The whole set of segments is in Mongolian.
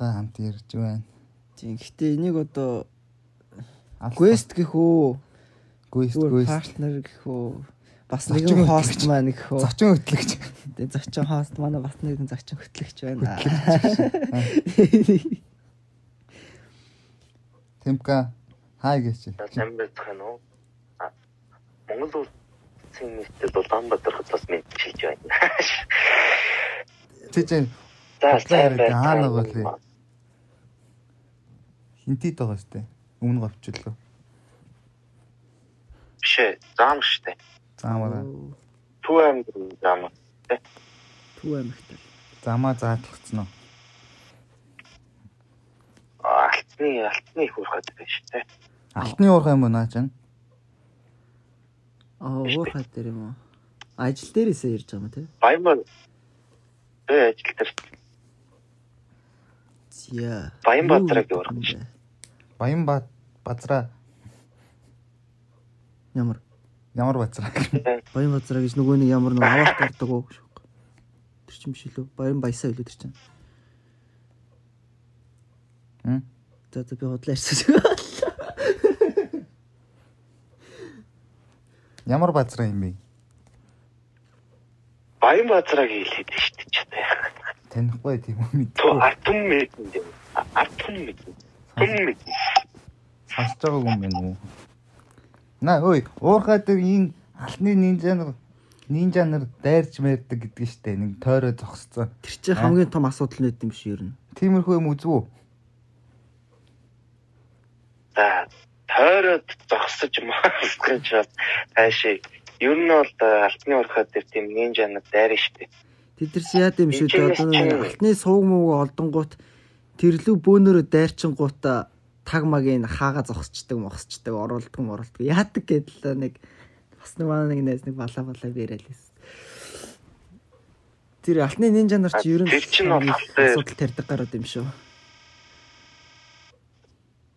уурхайгаа хамт ирж байна. Тийм. Гэхдээ энийг одоо quest гэх үү? Quest quest. партнер гэх үү? Бас нэгэн хост маань гэх үү? Зочин хөтлөгч. Тэгээ зочин хост манай бас нэгэн зочин хөтлөгч байна. Темка хай гэж. За сайн байцгаана уу? Монгол улсын нийтэд Улаанбаатар хотоос мэдчилж байна. Чинь За сайн яриад хаана байцгаана. болъё? Хинтид байгаа штэ. Өмнө говчлоо. Биш ээ, заам штэ. Заамаа. Түв аймгийн заам. Түв аймагтай. Замаа заадлагдсан уу? Алтны алтны их уурхад байна штэ. Алтны уурхай юм уу наа чинь? Аа, уурхай дээр юм уу? Ажил дээрээсээ ирж байгаа юм тий. Баян Тэ ажил дээр Зя. Баянбаатарыг уурхай юм шүү. бэ? Баян базраа Ямар ямар базраа? Баян базраа гэж нөгөө нэг ямар нэг аваад гардаг уу? Тэр чинь биш үлээ. Баян баясаа үлээ тэр чинь. Хм? За за би худлаа ирсэн. Ямар базраа юм бэ? Баянбаатарыг хэлээд штэ ч тэ. Танихгүй тийм үү мэд. Ту артун мэдэн. Артун мэдэн. Тун мэдэн. Сонсож байгааг юм байна уу? На ой, уурхай дээр ин алтны нинжа нар нинжа нар дайрч мэрдэг гэдэг нь штэ. Нэг тойроо зогсцсон. Тэр чинь хамгийн том асуудал нэт юм шиг ер нь. Тиймэрхүү юм үзв үү? За тойроод зогсож маскрч бас хайшаа. Ер нь бол э, алтны уурхад дээр тийм нинжа нар дайрна штэ. Тэд нар яа гэм шүү дээ. Одоо алтны сууг мууг олдонгууд тэрлүү бөөнөрөө дайрчингууд таг магийн хаага зогсчдаг мохсчдаг оролдог моролдог яадаг гэдэл нэг бас нэг манай нэг найз нэг балаа балаа яриад лээс. Тэр алтны нинжа нар чи ер нь Тэр чинь бол асуудал тарьдаг гараад юм шүү.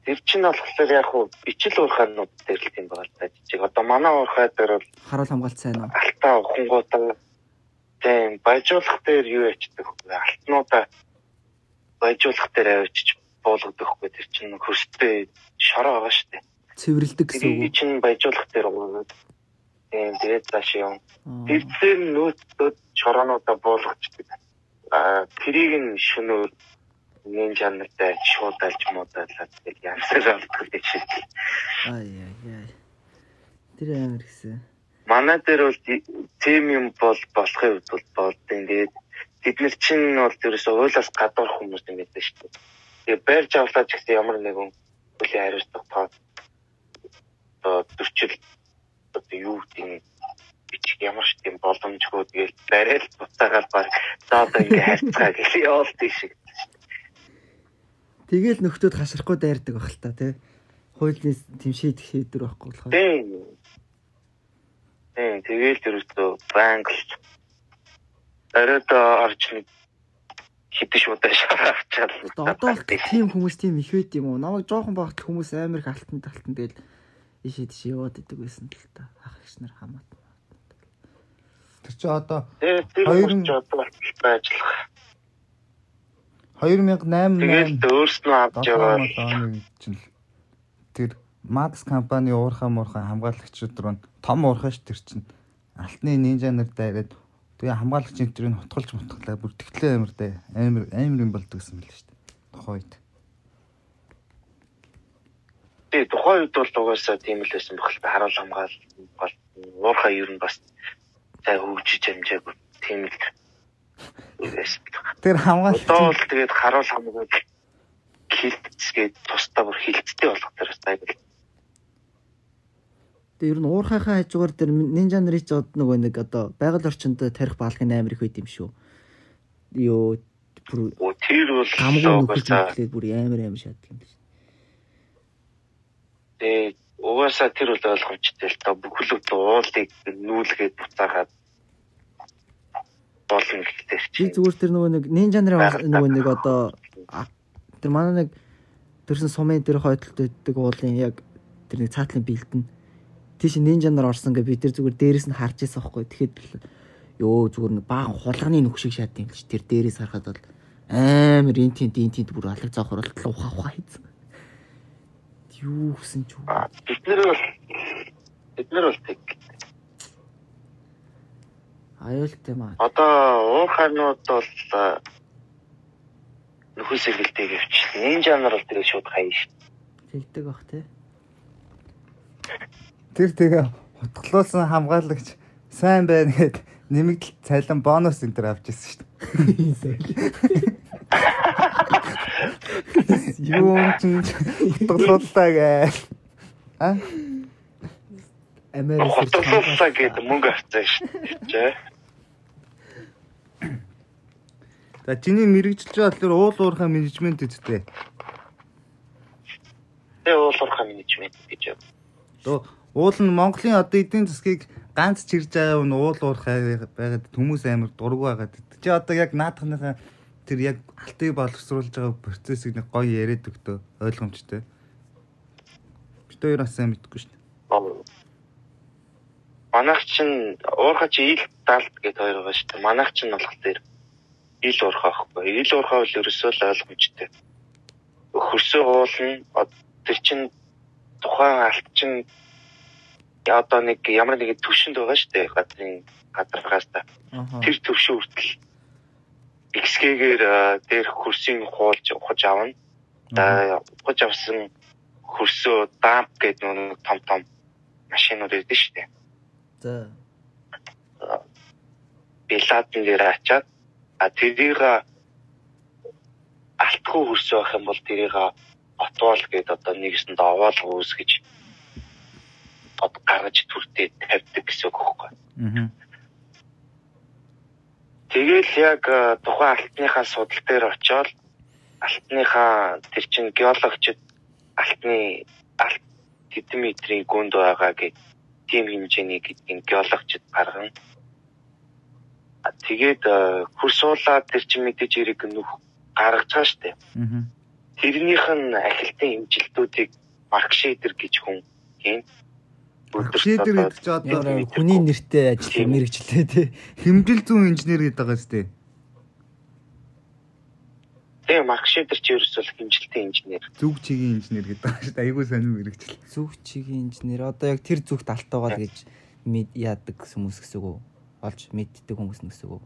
Тэр чинь болохоор яг хуу ичил уурхаанууд дээр л тийм байгаа л та жижиг. Одоо манай уурхай дээр бол Харуул хамгаалт сайн уу? алтаа ухангуудаа тийм баяжуулах дээр юу ячдаг вэ? Алтнуудаа баяжуулах дээр авчиж буулгадаг вэ? Тэр чинь хөрстэй шороо байгаа шүү дээ. Цэвэрлдэг гэсэн үг. Тэр чинь баяжуулах дээр уу? Тийм тэгээд цааш юм. дээр нөөцөд шороонуудаа буулгачдаг. Аа тэрийг нь шөнөөр нин жанртай шууд алж муудаалаад тэгэл янзаар авдаг гэж шийдэл. Ай яй яй. Тэр амар гэсэн. Манай дээр бол тим юм бол болохын үед бол болдсон. Тэгээд бид нар чинь бол ерөөсөө хуулиас гадуур хүмүүс юм байдаг шүү дээ. Тэгээд байрж авлаа ч гэсэн ямар нэгэн хөлийн хариуцлага тоо одоо төрчил одоо юу гэдэг нь бичих ямар ч тийм боломжгүй тэгээд барайл буцаагаад баг за одоо ингээ хайрцгаа гэж явуулдаг шиг. Тэгэл нөхдөөд хашрахгүй дайрдаг байх л та тий. Хуулийн тийм шийдэх шийдвэр байхгүй болохоор. Тийм. Тийм тэгээд ерөөсөө банк оройд орж нэг хитэж удаа шараа авчаал. Одоо тийм хүмүүс тийм их байд юм уу? Намайг жоохон багт хүмүүс амар их алтан талтан тэгэл ишээ тийш яваад идэг байсан л та. Ах их нар хамаат. Тэр чи одоо Тэгээд тэр Хоёр хүмүүс нь- ч одоо ажиллах. 2008 Тэгээд өөрснөө авч яваад оны чинь л тэр Max компани уурхай муурхай хамгаалагчид руу том уурхай ш тэр чинь алтны нинжа нар дайраад тэгээ хамгаалагчийн тэрийг нутгалж мутгалаа бүр тэгтлээ амар даа амар амар юм болдог гэсэн мэл ш тухайд тий тухайн үед бол угаасаа тийм л байсан баг л та. Харуул хамгаал бол уурхай ер нь бас цай хөгжиж амжаагүй тийм л тэр Одоо хамгаалагч бол тэгээд харуул хамгаал хилцгээд тусдаа бүр хилцтэй болох тараас айгуул. Тэгээ ер нь уурхайхаа хажуугаар дээр нарын ч од нөгөө нэг одоо байгаль орчинд тарих баалгын амар их байд юм шүү. Йоо бүр тэр бол мэтлээд бүр амар амар шатдаг юм биш. тэгээд угаасаа тэр бол ойлгомжтой л та. Бүхлөд уулыг нүүлгээд буцаагаад болно гэхдээ чи. Зүгээр тэр нөгөө нэг нинжа нарын нөгөө нэг одоо тэр манай нэг төрсэн сумын дээр хойдолд өгдөг уулын яг тэр нэг цаатлын бэлтэн тийш нинжа нар орсон гэ бид тэр зүгээр дээрээс нь харж ирсэн байхгүй тэгэхэд ёо зүгээр баг хулганы нүх шиг шат юм л чи тэр дээрээс харахад бол амар интент интент бүр алаг зоох оролт ухаа ухаа хийсэн. Юу гэсэн ч үү. Бид нэр бол бид нэр бол тэг. Аюултай маа. Одоо уур харнууд бол нөхөс сэргэлтэй гэвч нинжа нар бол тэгээ шууд хаяа шүү. Тэгдэг бах те. Тэр тэгээ утгалуулсан хамгаалагч сайн байна гэд нэмэгдэл цалин бонус энэ төр авч ирсэн шүү дээ. Юу ч утгалууллаа гээл. А? Америк Хоторлууллаа гэдэг мөнгө авцсан шүү дээ. За чиний мэрэгжилж байгаа тэр уул уурхай менежмент үсттэй. Тэгээ уулуурхаа менежмент гэж. То уул нь Монголын одоо эдийн засгийг ганц чирж байгаа нь уул уурхай байгаад хүмүүс амар дург байгаад. Чи одоо яг наадахныхаа тэр яг алтыг боловсруулж байгаа процессыг нэг гоё яриад өгтөө ойлгомжтой. Бид хоёр бас сайн мэдгүй дээ. Манайх чинь уурхаа чи ил даалт гэдэг хоёр байгаа шүү дээ. Манайх чинь болохоор ил уурхаа ахгүй. Ил уурхаа бол ерөөсөө л ойлгомжтой. Хөрсөө уулна тэр чинь тухайн алт чинь одоо нэг ямар нэгэн төвшөнд байгаа шүү дээ. Газрын гадаргаас та. Тэр төвшин хүртэл XG-гээр дээр хөрсийн хуулж ухаж авна. За ухаж авсан хөрсөө дамп гэдэг нэг том том машинууд байдаг шүү дээ. За. Билаадн дээр ачаад а тэрийг алтгүй хөрсөө авах юм бол тэрийг отвол гэдэг одоо нэгсэнд овоол үүсгэж од гаргаж түртээ тавьдаг гэсэн үг байхгүй. Аа. Тэгэл яг тухайн алтныхаа судал дээр очиод алтныхаа тэр чин геологчд алтны алт хэдэн метрийн гүнд байгаа гэж тийм хэмжээний гэдгийг геологчд гаргана. Тэгээд хөрсуулаад тэр чин мэдээж хэрэг нүх гаргаж байгаа. Аа. Тэрнийх нь ахилтын хэмжилтүүдийг маркшейдер гэж хүн тийм Шийдэр гэдэг чи одоо хүний нэртэй ажиллах мэрэгчлээ те. хэмжил зүүн инженер гэдэг байгаа шүү дээ. тийм маркшейдер чи ерөөсөө хэмжилтийн инженер. Зүг чигийн инженер гэдэг байгаа шүү дээ. Айгуу сонир мэрэгчл. Зүг чигийн инженер одоо яг тэр зүгт алтаагаад гэж мэд яадаг хүмүүс гэсэн үг үү? Олж мэддэг хүмүүс гэсэн үг үү?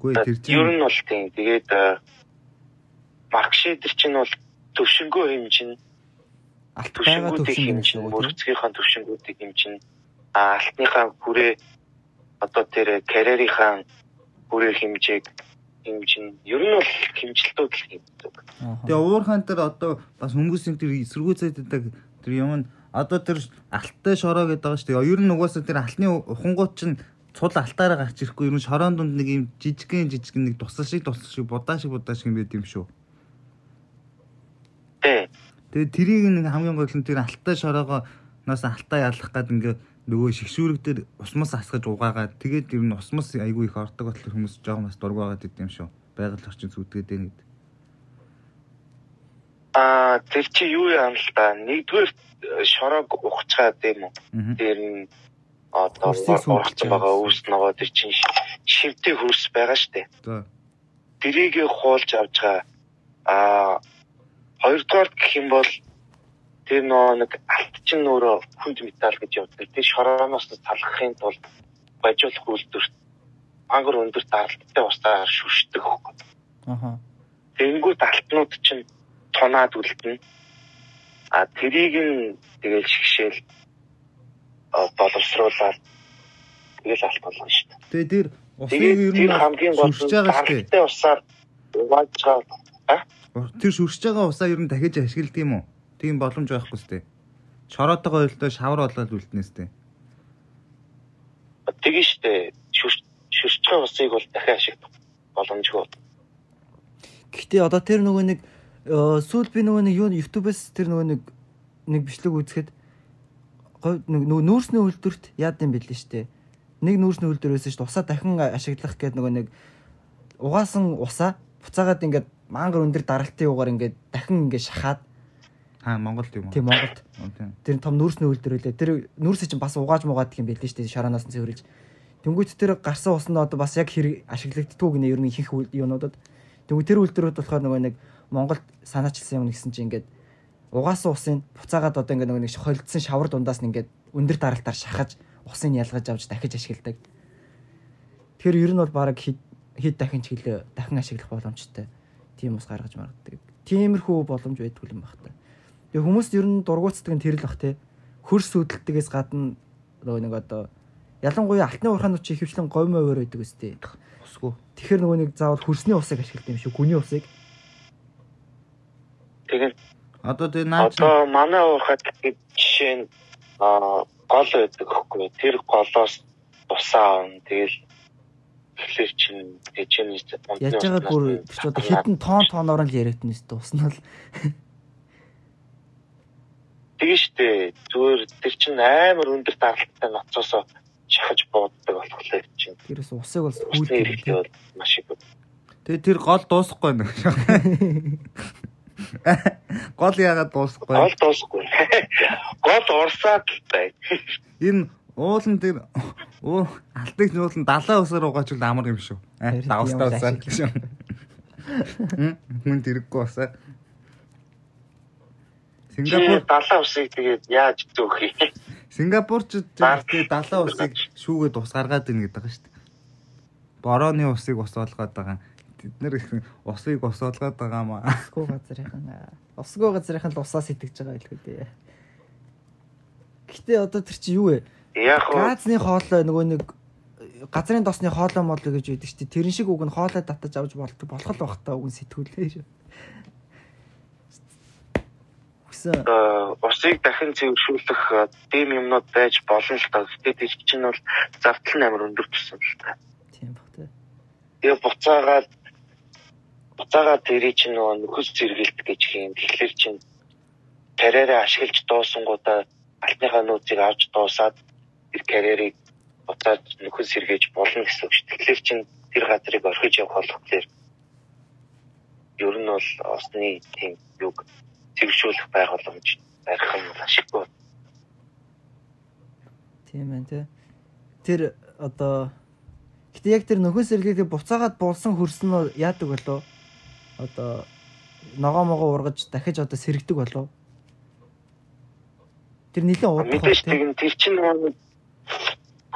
Үгүй тэр Ер чинь нь бол тийм. Тэгээд э, маркшейдер чинь бол төвшингөө хэмжин Алт байгаа төвшин хэмжин, мөрөгцгийнхаа төвшингүүдийг хэмжин, алтныхаа хүрээ одоо тэр карьерийнхаа хүрээ хэмжээг хэмжин. Ер нь бол хэмжилтүүд л хийдэг. Тэгээ уурхаан дээр одоо бас хүмүүсийн тэр эсэргүүцээд байдаг тэр юм нь одоо тэр алттай шороо гэдэг байгаа шүү дээ. Ер нь угаасаа тэр алтны ухангууд чинь цул алтаараа гарч ирэхгүй ер нь шороон дунд нэг юм жижигхэн жижигхэн нэг тусал шиг тусал шиг будаа шиг будаа шиг юм байд юм шүү. Тэ. Тэгээ тэрийг нэг хамгийн гол нь тэр алттай шороогоо нас алтаа ялах гад ингээ нөгөө шигшүүрэг дээр усмас асгаж угаагаад тэгээд ер нь усмас айгүй их ордог батлах хүмүүс жоохон бас дург байгаад идэм шүү. Байгаль орчин зүтгээд байна гэдэг. А тэр чи юу юм л да. Нэгдүгээр шороог ухчихад юм уу? Аа. Тэр нь одоо ургацсан байгаа үүс нөгөө тэр чинь шивтэй хөрс байгаа штэ. Тэрийг хуулж авч байгаа. А хоёрдугаар гэх юм бол тэр нөгөө нэг алт чинь өөрөө хүнд металл гэж явдаг. Тэр шорооноос талхахын тулд бажуулах үйлдвэрт мангар өндөр даралттай устаар шүшдэг. Аха. Тэнгүүд алтнууд чинь тунаад үлдэнэ. А тэрийг нь тэгэл шигшээл боловсруулаад тэгэл алт болгоно шүү дээ. Тэгээ тэр усыг ер нь хамгийн гол дээ. даралттай усаар угааж байгаа. Тэр шүршиж байгаа усаа ер нь дахиж ашигладаг юм уу? Тийм боломж байхгүй сте. Шороотойгоо ойлтой шавар болоод үлднэс те. Тэгээ штэ шүрш шүршиж байгаа усыг бол дахин ашиглах боломжгүй. Гэхдээ одоо тэр нөгөө нэг э, сүүл би нөгөө нэг юу YouTube-с тэр нөгөө нэг нэг бичлэг үзэхэд нөгөө нүүрсний үйлдвэрт яад юм бэлээ штэ. Нэг нүүрсний үйлдвэр байсан штэ. Усаа дахин ашиглах гэдэг нөгөө нэг угаасан усаа буцаагаад ингээд мангар өндөр даралтын угаар ингээд дахин ингээд шахаад Аа Монголд юм уу? тийм Монголд тэр том нүүрсний үйлдвэр үлээ. Тэр нүүрсээ чинь бас угааж муугаад гэх юм бэлээ штэ. Шороноос нь цэвэрлж. Тэнгүүт тэр гарсан ус нь одоо бас яг хэрэг ашиглагддгүй гинэ ер нь ихэнх юунуудад. Тэнгүүт тэр үйлдвэрүүд болохоор нөгөө нэг Монголд санаачилсан юм гэсэн чинь ингээд угаасан усын буцаагаад одоо ингээд нөгөө нэг холдсон шавар дундаас нь ингээд өндөр даралтаар шахаж усыг ялгаж авч дахиж ашигладаг. Тэгэхээр ер нь бол баг хэд дахин чиглэ дахин ашиглах боломжтой. Тийм ус гаргаж маргадаг. Тиймэрхүү боломж байдгүй юм байна. Тэгээ хүмүүс ер нь дургуутдаг нь тэр л бах те. Хөрс үүдэлтгээс гадна нөгөө нэг одоо ялангуяа алтны уурхаанууд чи ихэвчлэн говьмоо өөр байдаг үстэй. Усгүй. Тэгэхээр нөгөө нэг заавал хөрсний усыг ашигладаг юм шүү. Гүний усыг. Тэгээд Одоо тэгээ наа чи одоо манай уухад жишээ нь аа гол байдаг хөхгүй. Тэр голоос тусаа авна. Тэгэл тэгэхээр чин тэжээний Яаж байгаа бүр тэр чи одоо хитэн тон тоноор нь л яригдана өстө. Ус нь бол Тэгээ штэ зүгээр тэр чин амар өндөр даралттай ноцоосоо шахаж бууддаг болохоор чин тэрээс усыг бол хүүлдэг. бол маш их байна. тэгээ тэр гол дуусахгүй нэг. Гол яагаад дуусахгүй? Гол дуусахгүй. Гол урсаад л бай. Энэ уулан тэр уу алтыг нуулан далаа усаар угаачвал амар юм шүү. Харин Давстаа тийм усаар гэж юм. Хүн тэрэггүй усаа. Сингапур далаа усыг тэгээд яаж зөөх юм? Сингапурчууд Баг. тэгээ далаа усыг шүүгээд ус гаргаад ийн гэдэг байгаа шүү дээ. Борооны усыг ус олгоод байгаа. Тэд нэр их усыг ус олгоод байгаа маа. Усгүй газрынхан усгүй газрынхан л усаа сэтгэж байгаа илүү дээ. Гэтэ одоо тэр чи юу вэ? Яг Газны хоолой нөгөө нэг газрын досны хоолой моолой гэж байдаг шүү дээ. Тэрэн шиг үг нь хоолой татаж авч болдог болох л бах та үг нь сэтгүүлээ. Үсэн э, усыг дахин цэвэршүүлэх э, дэм юмнууд байж болно л та. Гэтэ тийч чинь бол завтал нь амар өндөр тусан л та. тийм бах тий. Тэгээ буцаагаад буцаагаад тэрий чинь нөгөө нөхөс зэргэлт гэж юм. Тэгэхээр чинь карьераа ашиглаж дуусангуудаа альтныхаа нөөцийг авч дуусаад тэр карьерийг буцаад нөхөс сэргээж болно гэсэн шүү. Тэгэхээр чинь тэр газрыг орхиж явах болохоор ер нь бол осны тийм юг цэвэршүүлэх байгууламж барих юм ашиггүй. Тийм тий. Тэр одоо гэтээ яг тэр нөхөс сэргийлээ буцаагаад булсан хөрсөн нь яадаг болов? Одоо ногоо могоо ургаж дахиж одоо сэргдэг болов? Тэр нэлээд уудах Мэдээж тий. тэгин тэр чинь нөгөө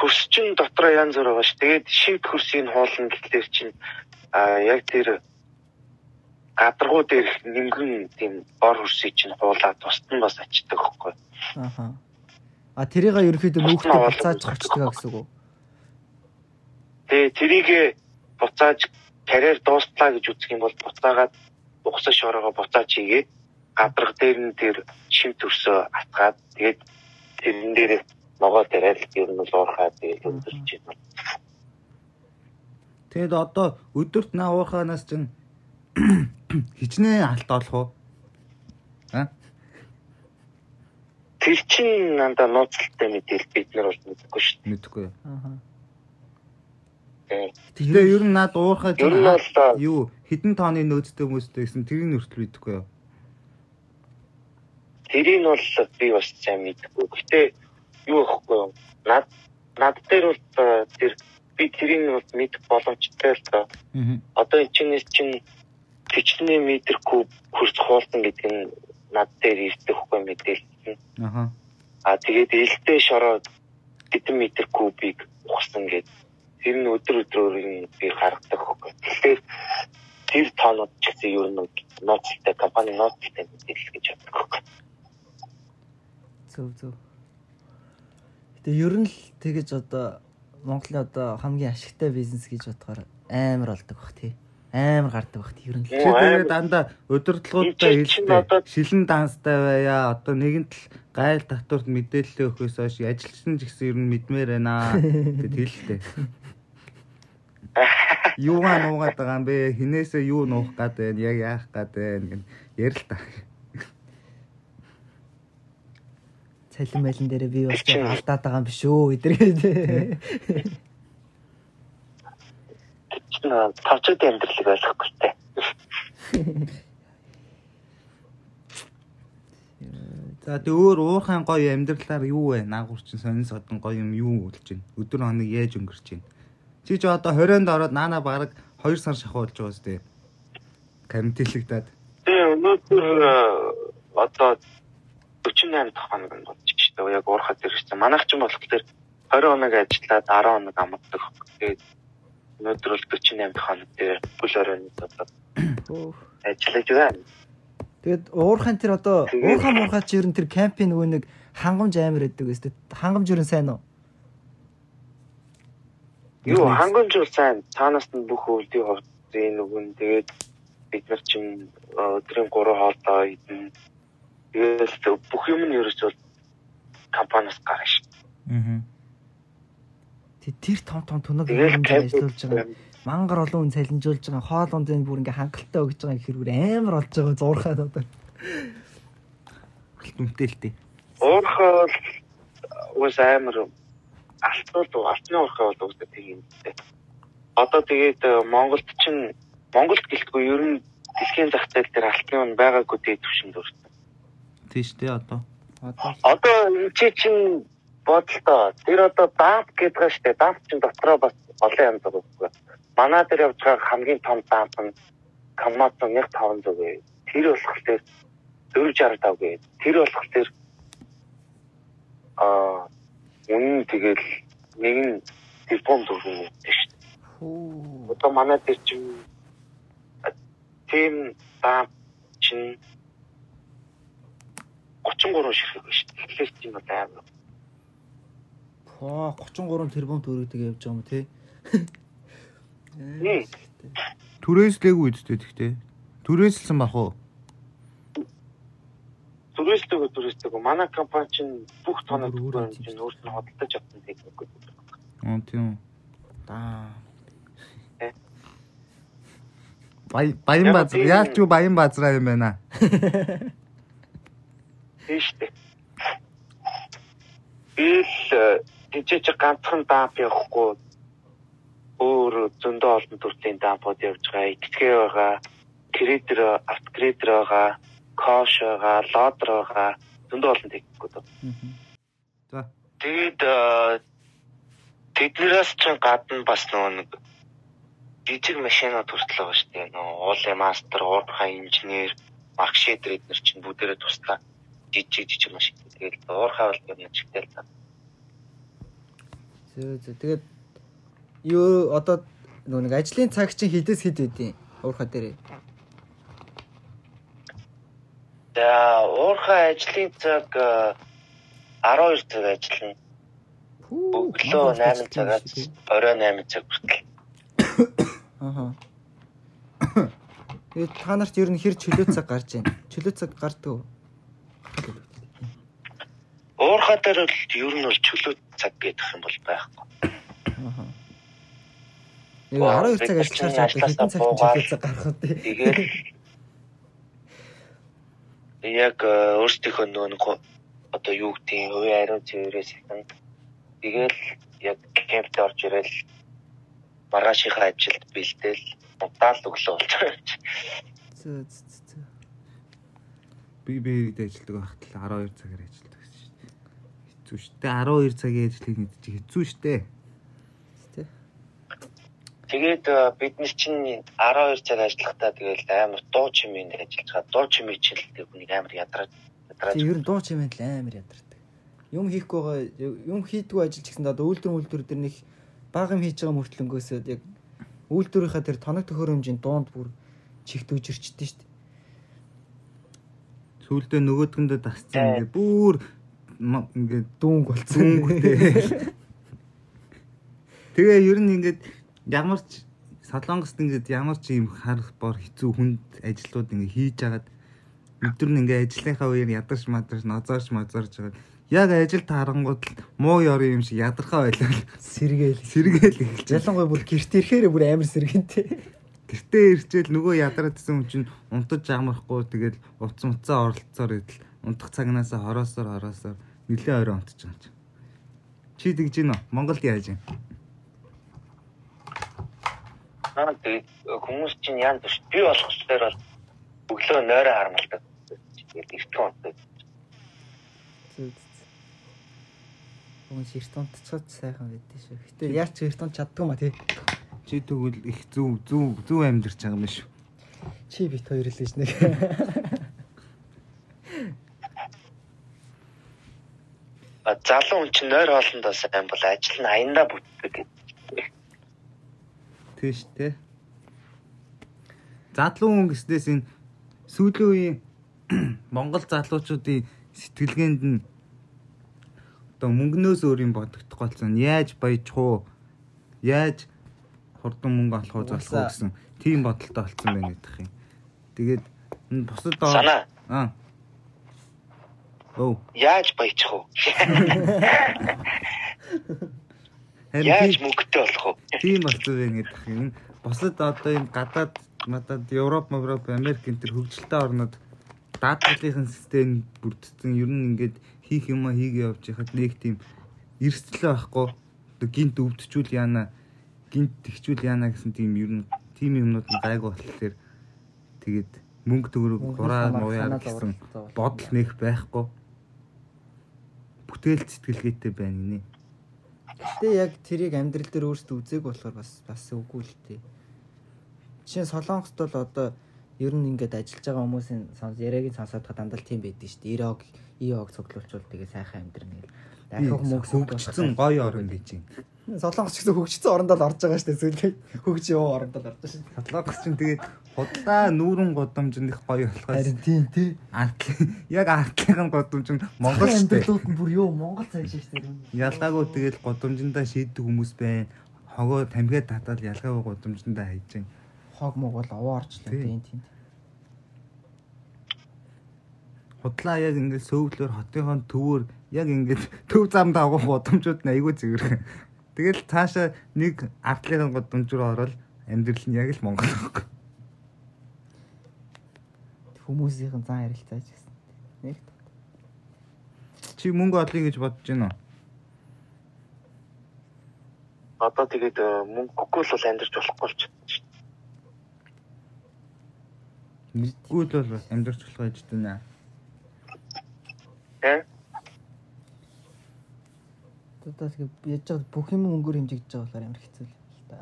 хөрс чинь дотроо янз бүр байгаа ш. Тэгээд шимт хөрсийг хоолно гэхлээр чинь а яг тэр гадаргуу дээр нингэн тийм бор хөрсийг чинь хуулаад тусад нь бас ачдаг хөхгүй. Аха. А тэрийг ерөөхдөө нүүхтэй буцааж хочдөг гэсэн үг үү? Тэгээ тэрийгэ буцааж карьер дуустлаа гэж үзэх юм бол буцаагаад угсаа шороогоо буцааж хийгээ. Гадарга дээр нь тэр шимт хөрсөө атгаад тэгээд тэрэн дээр ногоо тариал ер нь бол уурхаа тэгээд өндөрч байна. Тэгэд одоо өдөрт наа уурхаанаас чинь хичнээн алт олох уу? А? Тэр чинь нанда нууцтай мэдээл бид нар бол мэдэхгүй шүү Мэдхгүй. Аха. дээ. Тэгээ ер нь над уурхаа юу хідэн тооны нөөцтэй хүмүүстэй гэсэн тэрийг нүртэл мэдэхгүй юу? Тэрийг нь бол би бас сайн мэдэхгүй. Гэтэ юу ихгүй? Над над дээр бол тэр би тэрийг бол мэдэх боломжтой л доо. Аа. Одоо энэ чинь чинь метр куб хурц хуулсан гэдэг нь над дээр ирдэг хгүй мэдээлэл. Аха. А тэгээд ээлтэй шороо хэдэн метр кубик ухсан гэдэг. Тэр нь өдөр өдрөөр би гаргадаг хгүй. Тэгэхээр тэр тоонууд ч гэсэн ер нь ноцтой компани ноцтой мэдээлэл гэж боддог хгүй. Зөв зөв. Гэтэ ер нь л тэгэж одоо Монголын одоо хамгийн ашигтай бизнес гэж бодохоор амар болдог бах тий. Амар гардаг бах тий ер нь л. Амар. дандаа одоо- хэлдэг. Шилэн данстай байя. Одоо нэгэнт л гайл татварт мэдээлэл өгөхөөс хойш ажилчин ч гэсэн ер нь мэдмээр байна. Гэт хэлдэг. Юугаа нуугаад байгаа юм бэ? Хинээсээ юу нуух гад байна? Яг яах гад байна гэн ярил та. Цалин байлан дээр би Чинь- алдаад байгаа юм биш үү эдгээр. чинь тавчаад амьдралыг ойлгохгүй те. За тэг өөр уурхайн гоё амьдралаар юу вэ? Наагур чин сонин содон гоё юм юу болж байна? Өдөр хоног яаж өнгөрч байна? Чи ч одоо 20-нд ороод наана баг 2 сар шахуулж байгаа үстэй. Карантинлэгдээд. Тэгээ өнөөдөр э, одоо 48 дахь хоног нь болж дээ. Яг уурхад ирсэн. Манайх ч юм бол тэр 20 хоног ажиллаад 10 хоног амтдаг. Тэгээд өнөөдөр бол 48 дахь хоног дээр бүл оройн одоо Хөөх. ажиллаж байна. Тэгээд уурхайн тэр одоо уурхай муурхай чи ер нь тэр кампийн нөгөө нэг хангамж амар байдаг өстэй. Хангамж ер нь сайн уу? Юу хангамж бол сайн. Цаанаас нь бүх өвлдийн хувьд энэ нүгэн тэгээд бид нар чинь өдрийн 3 хоолтой идэн. Тэгээд бүх юм нь ерөөс бол компаниас гарна шүү. Аа. Тэ- Тэр том том камп ажиллаж байгаа. Мангар олон хүн цалинжуулж байгаа. Хоол ундын бүр ингээ хангалттай өгж байгаа хэрэг бүр амар болж байгаа зуурхаад одоо. Хүлтэмтэй л дээ. Уурхай бол уус амар алтнууд алтны уурхай бол уусаа тийм дээ. Одоо тэгээд э, Монголд чинь Монголд гэлтгүй ер нь дэлхийн зах зээл дээр алтны он байгаагүй дээ төвшөнд өртөө. Тийш дээ одоо. Одоо чи чинь бодлоо. Тэр одоо дамп гэдэг байгаа шүү дээ. Дамп чинь дотроо бас олон янз бүр үгүй. Манай дээр явж байгаа хамгийн том дамп нь Камацо 1500 гээ. Тэр болох тэр 465 гээ. Тэр болох тэр аа үнэн тэгэл нэг нь телефон дөрвөн өгдөө шүү дээ. хөө. Одоо манай дээр чинь тийм дамп чинь 33 ширхэг шүү дээ. Тэгэхээр тийм бол амар Хоо 33 тэрбум төгрөгдөг явж байгаа юм тий. Түрээслээгүй үсттэй тэгтээ. Түрээслсэн бах уу? Түрээстэйг түрээстэйг манай компани чинь бүх тоног чинь өөрснөө хөдөлж авсан техник үү. Аа тийм. Аа. Бай баян Яг базар. Яаж ч баян базраа юм байна. Дээ. Ил тийч ганцхан дамп явахгүй өөр зөндөө олон төрлийн дампууд явж байгаа. Итгэгээ байгаа, кредер, автокредер байгаа, кош байгаа, лодер байгаа. Зөндөө олон техникүүд. За. Тэгээд э, тэднээс ч гадна бас нөгөө нэг жижиг машинууд хүртэл байгаа шүү дээ. Нөгөө уулын мастер, уурхай инженер, маркшедер эднэр чинь бүгдээрээ туслаа жижиг жижиг машин. Тэгээд уурхай бол юм чигтэл та. Зөө зөө. Тэгээд юу одоо нөгөө нэг ажлын цаг чинь хідээс хід үдийн уурхаа дээр. За уурхай ажлын цаг э, 12 цаг ажиллана. Өглөө 8 цагаас орой 8 цаг хүртэл. Аха. Тэгээд та нарт ер нь хэр чөлөө цаг гарч байна? Чөлөө цаг гардаг уу? Уурхай дээр бол ер нь бол чөлөө цаг гэдэг юм бол байхгүй. Яг 12 цаг ажиллаж одоо хэдэн цагт чөлөө цаг гарах вэ? Тэгээд яг э, өөрсдийнхөө нөгөө одоо юу гэдгийг хувийн ариун цэврээс хэлэн тэгэл яг кемпт орж ирэл маргаашийнхаа ажилд бэлдээл удаал өглөө болж байгаа. Зөө зөө. Би бэрэгд ажилладаг байхад л 12 цагаар дээ. Хэцүү шүү дээ. 12 цагийн ажлыг мэдчих хэцүү шүү дээ. Тэ. Тэгээд э, бид нар чинь 12 цаг ажиллахдаа тэгэл амар дуу чимээнд ажиллаж байгаа. Дуу чимээ чилдэг хүнийг амар ядраад ядраад Тэг ер нь дуу чимээнд л амар ядардаг. Юм хийхгүй байгаа юм хийдгүү ажил ч гэсэн одоо үйлдвэр үйлдвэр дээр нэг баг юм хийж байгаа мөртлөнгөөсөө яг үйлдвэрийнхаа тэр тоног төхөөрөмжийн дуунд бүр чихт үжирчдээ шүү дээ. Сүүлдээ нөгөөдгөндөө дасцсан ингээ бүр ма- ингээ Дүүнг болцсон. Дүүнгтэй. Тэгээ ер нь ингээд ямар ч Солонгост ингээд ямар ч юм харах бор хэцүү хүнд ажлууд ингээ хийж агаад өдөр нь ингээ ажлынхаа үеэр ядарч мадарч нозоорч мозоорч байгаа. Яг ажил тарангууд л муу ёрын юм шиг ядархаа байлаа. Сэргээл. Сэргээл эхэлж. Ялангуяа бүр гэрт ирэхээр бүр амар сэргэнтэй. Гэртээ ирчээл нөгөө ядраадсан хүн чинь унтаж амархгүй тэгэл утас муцаа оролцоор идэл унтах цагнаасаа хороосоор хороосоор нэлээ орой байгаа юм чинь. Чи тэгж гин үү? Монголд яаж юм? Аа тэгээд хүмүүс чинь янз биш. Би дээр бол өглөө нойроо харамлдаг. Тэгээд эртхэн унтдаг. Уун ширт унтцоход сайхан байдсан шүү. Гэтэ яаж ч ширт унт чаддгүй ма тий. Чи тэгвэл их зүв зүв зүв амьдэрч байгаа юм шүү. Чи бит хоёр л гэж нэг. А залуу хүн чинь нойр хоолндоо сайн бол ажил нь аяндаа бүтдэг. Тийш те. Задлуу хүн гэснээс энэ сүүлийн үеийн Монгол залуучуудын сэтгэлгээнд нь одоо мөнгнөөс өөр юм бодогдох болсон. Яаж баяжих уу? Яаж хурдан мөнгө олох уу залах уу гэсэн тийм бодолтой болсон гэдэг юм. Тэгээд энэ бусад. Аа. Яаж баяжих вэ? Яаж мөнгөтэй болох вэ? Тийм болцоо гэдэг юм. Бусад одоо энэ гадаад мадад Европ, Европ, Америк энэ төр хөгжилтэй орнууд даатгалын систем бүрдсэн. Ер нь ингээд хийх юма хийгээ явж байхад нэг тийм эрсдэл байхгүй. Одоо гинт өвдчүүл яана, гинт тэгчүүл яана гэсэн тийм ер нь тийм юмнууд нь гайгүй болохоор тэгээд мөнгө төгрөг гураа санаа гэсэн бодол нэх байхгүй. Бүтээл сэтгэлгээтэй байна нэ. Гэтэ яг тэрийг амьдрал дээр өөрсдөө үзег болохоор бас бас үгүй л тээ. Жишээ нь Солонгост бол одоо ер нь ингээд ажиллаж байгаа хүмүүсийн яриагийн сонсоод та дандаа тийм байдаг шүү дээ. Ирог, иог цуглуулчвал тэгээ сайхан амьдрна гэл. Дахиад мөнгө хөгжсөн гоё орн гэж юм. Солонгос ч гэсэн хөгжсөн орондоо л орж байгаа шүү дээ. Сүүлийн хөгж юу орондоо л орж байгаа шүү дээ. Солонгос чинь тэгээд худлаа нүүрэн годомж нь их гоё болохоос Харин тийм тий. артлын яг артлын годомж нь Монгол шүү дээ. амьдралууд нь бүр юу Монгол цааш шүү дээ. Ялгаагүй тэгээд годомжиндаа шийддэг хүмүүс байна. Хогоо тамхиад татаад ялгаагүй годомжиндаа хайж байна. Хог могол овоо орчлоо Тийм. тийм. Худлаа яг ингээд сөвлөөр хотынхон төвөр яг ингээд төв замд авах годомжууд нь айгүй зэвэр. Тэгэл цаашаа нэг артлын годомж руу ороод амьдрал нь яг л Монгол байхгүй. Хүмүүсийн зан ярилцаач гэсэн. Нэг Чи мөнгө олъё гэж бодож байна уу? Одоо тэгээд э, мөнгөгүй л бол амьдарч болохгүй л ч. Мөнгөгүй л бол амьдрч болох гэж байна. Тэ? Одоо тэгээ яаж байгаа бүх юм өнгөөр хэмжигдэж байгаа болохоор амар хэцүү л юм л да.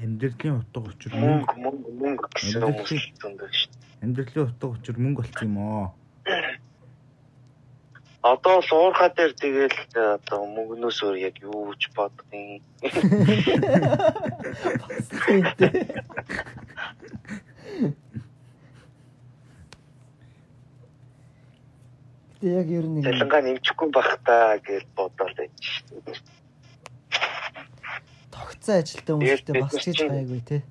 Амьдралын утга учир мөнгө Мөнгө мөнгө гэсэн зөндөө шүү. амьдралын утга учир мөнгө болчих юм аа. Одоо л уурхаа дээр тэгэл одоо мөнгнөөс өөр яг юу ч бодгын. Тийм дээ. Гэтэ яг ер нь Цалингаа нэмчихгүй байх таа гэж бодоод байж шүү. тогтсон ажилтай хүмүүстэй бас гэж гайгүй те.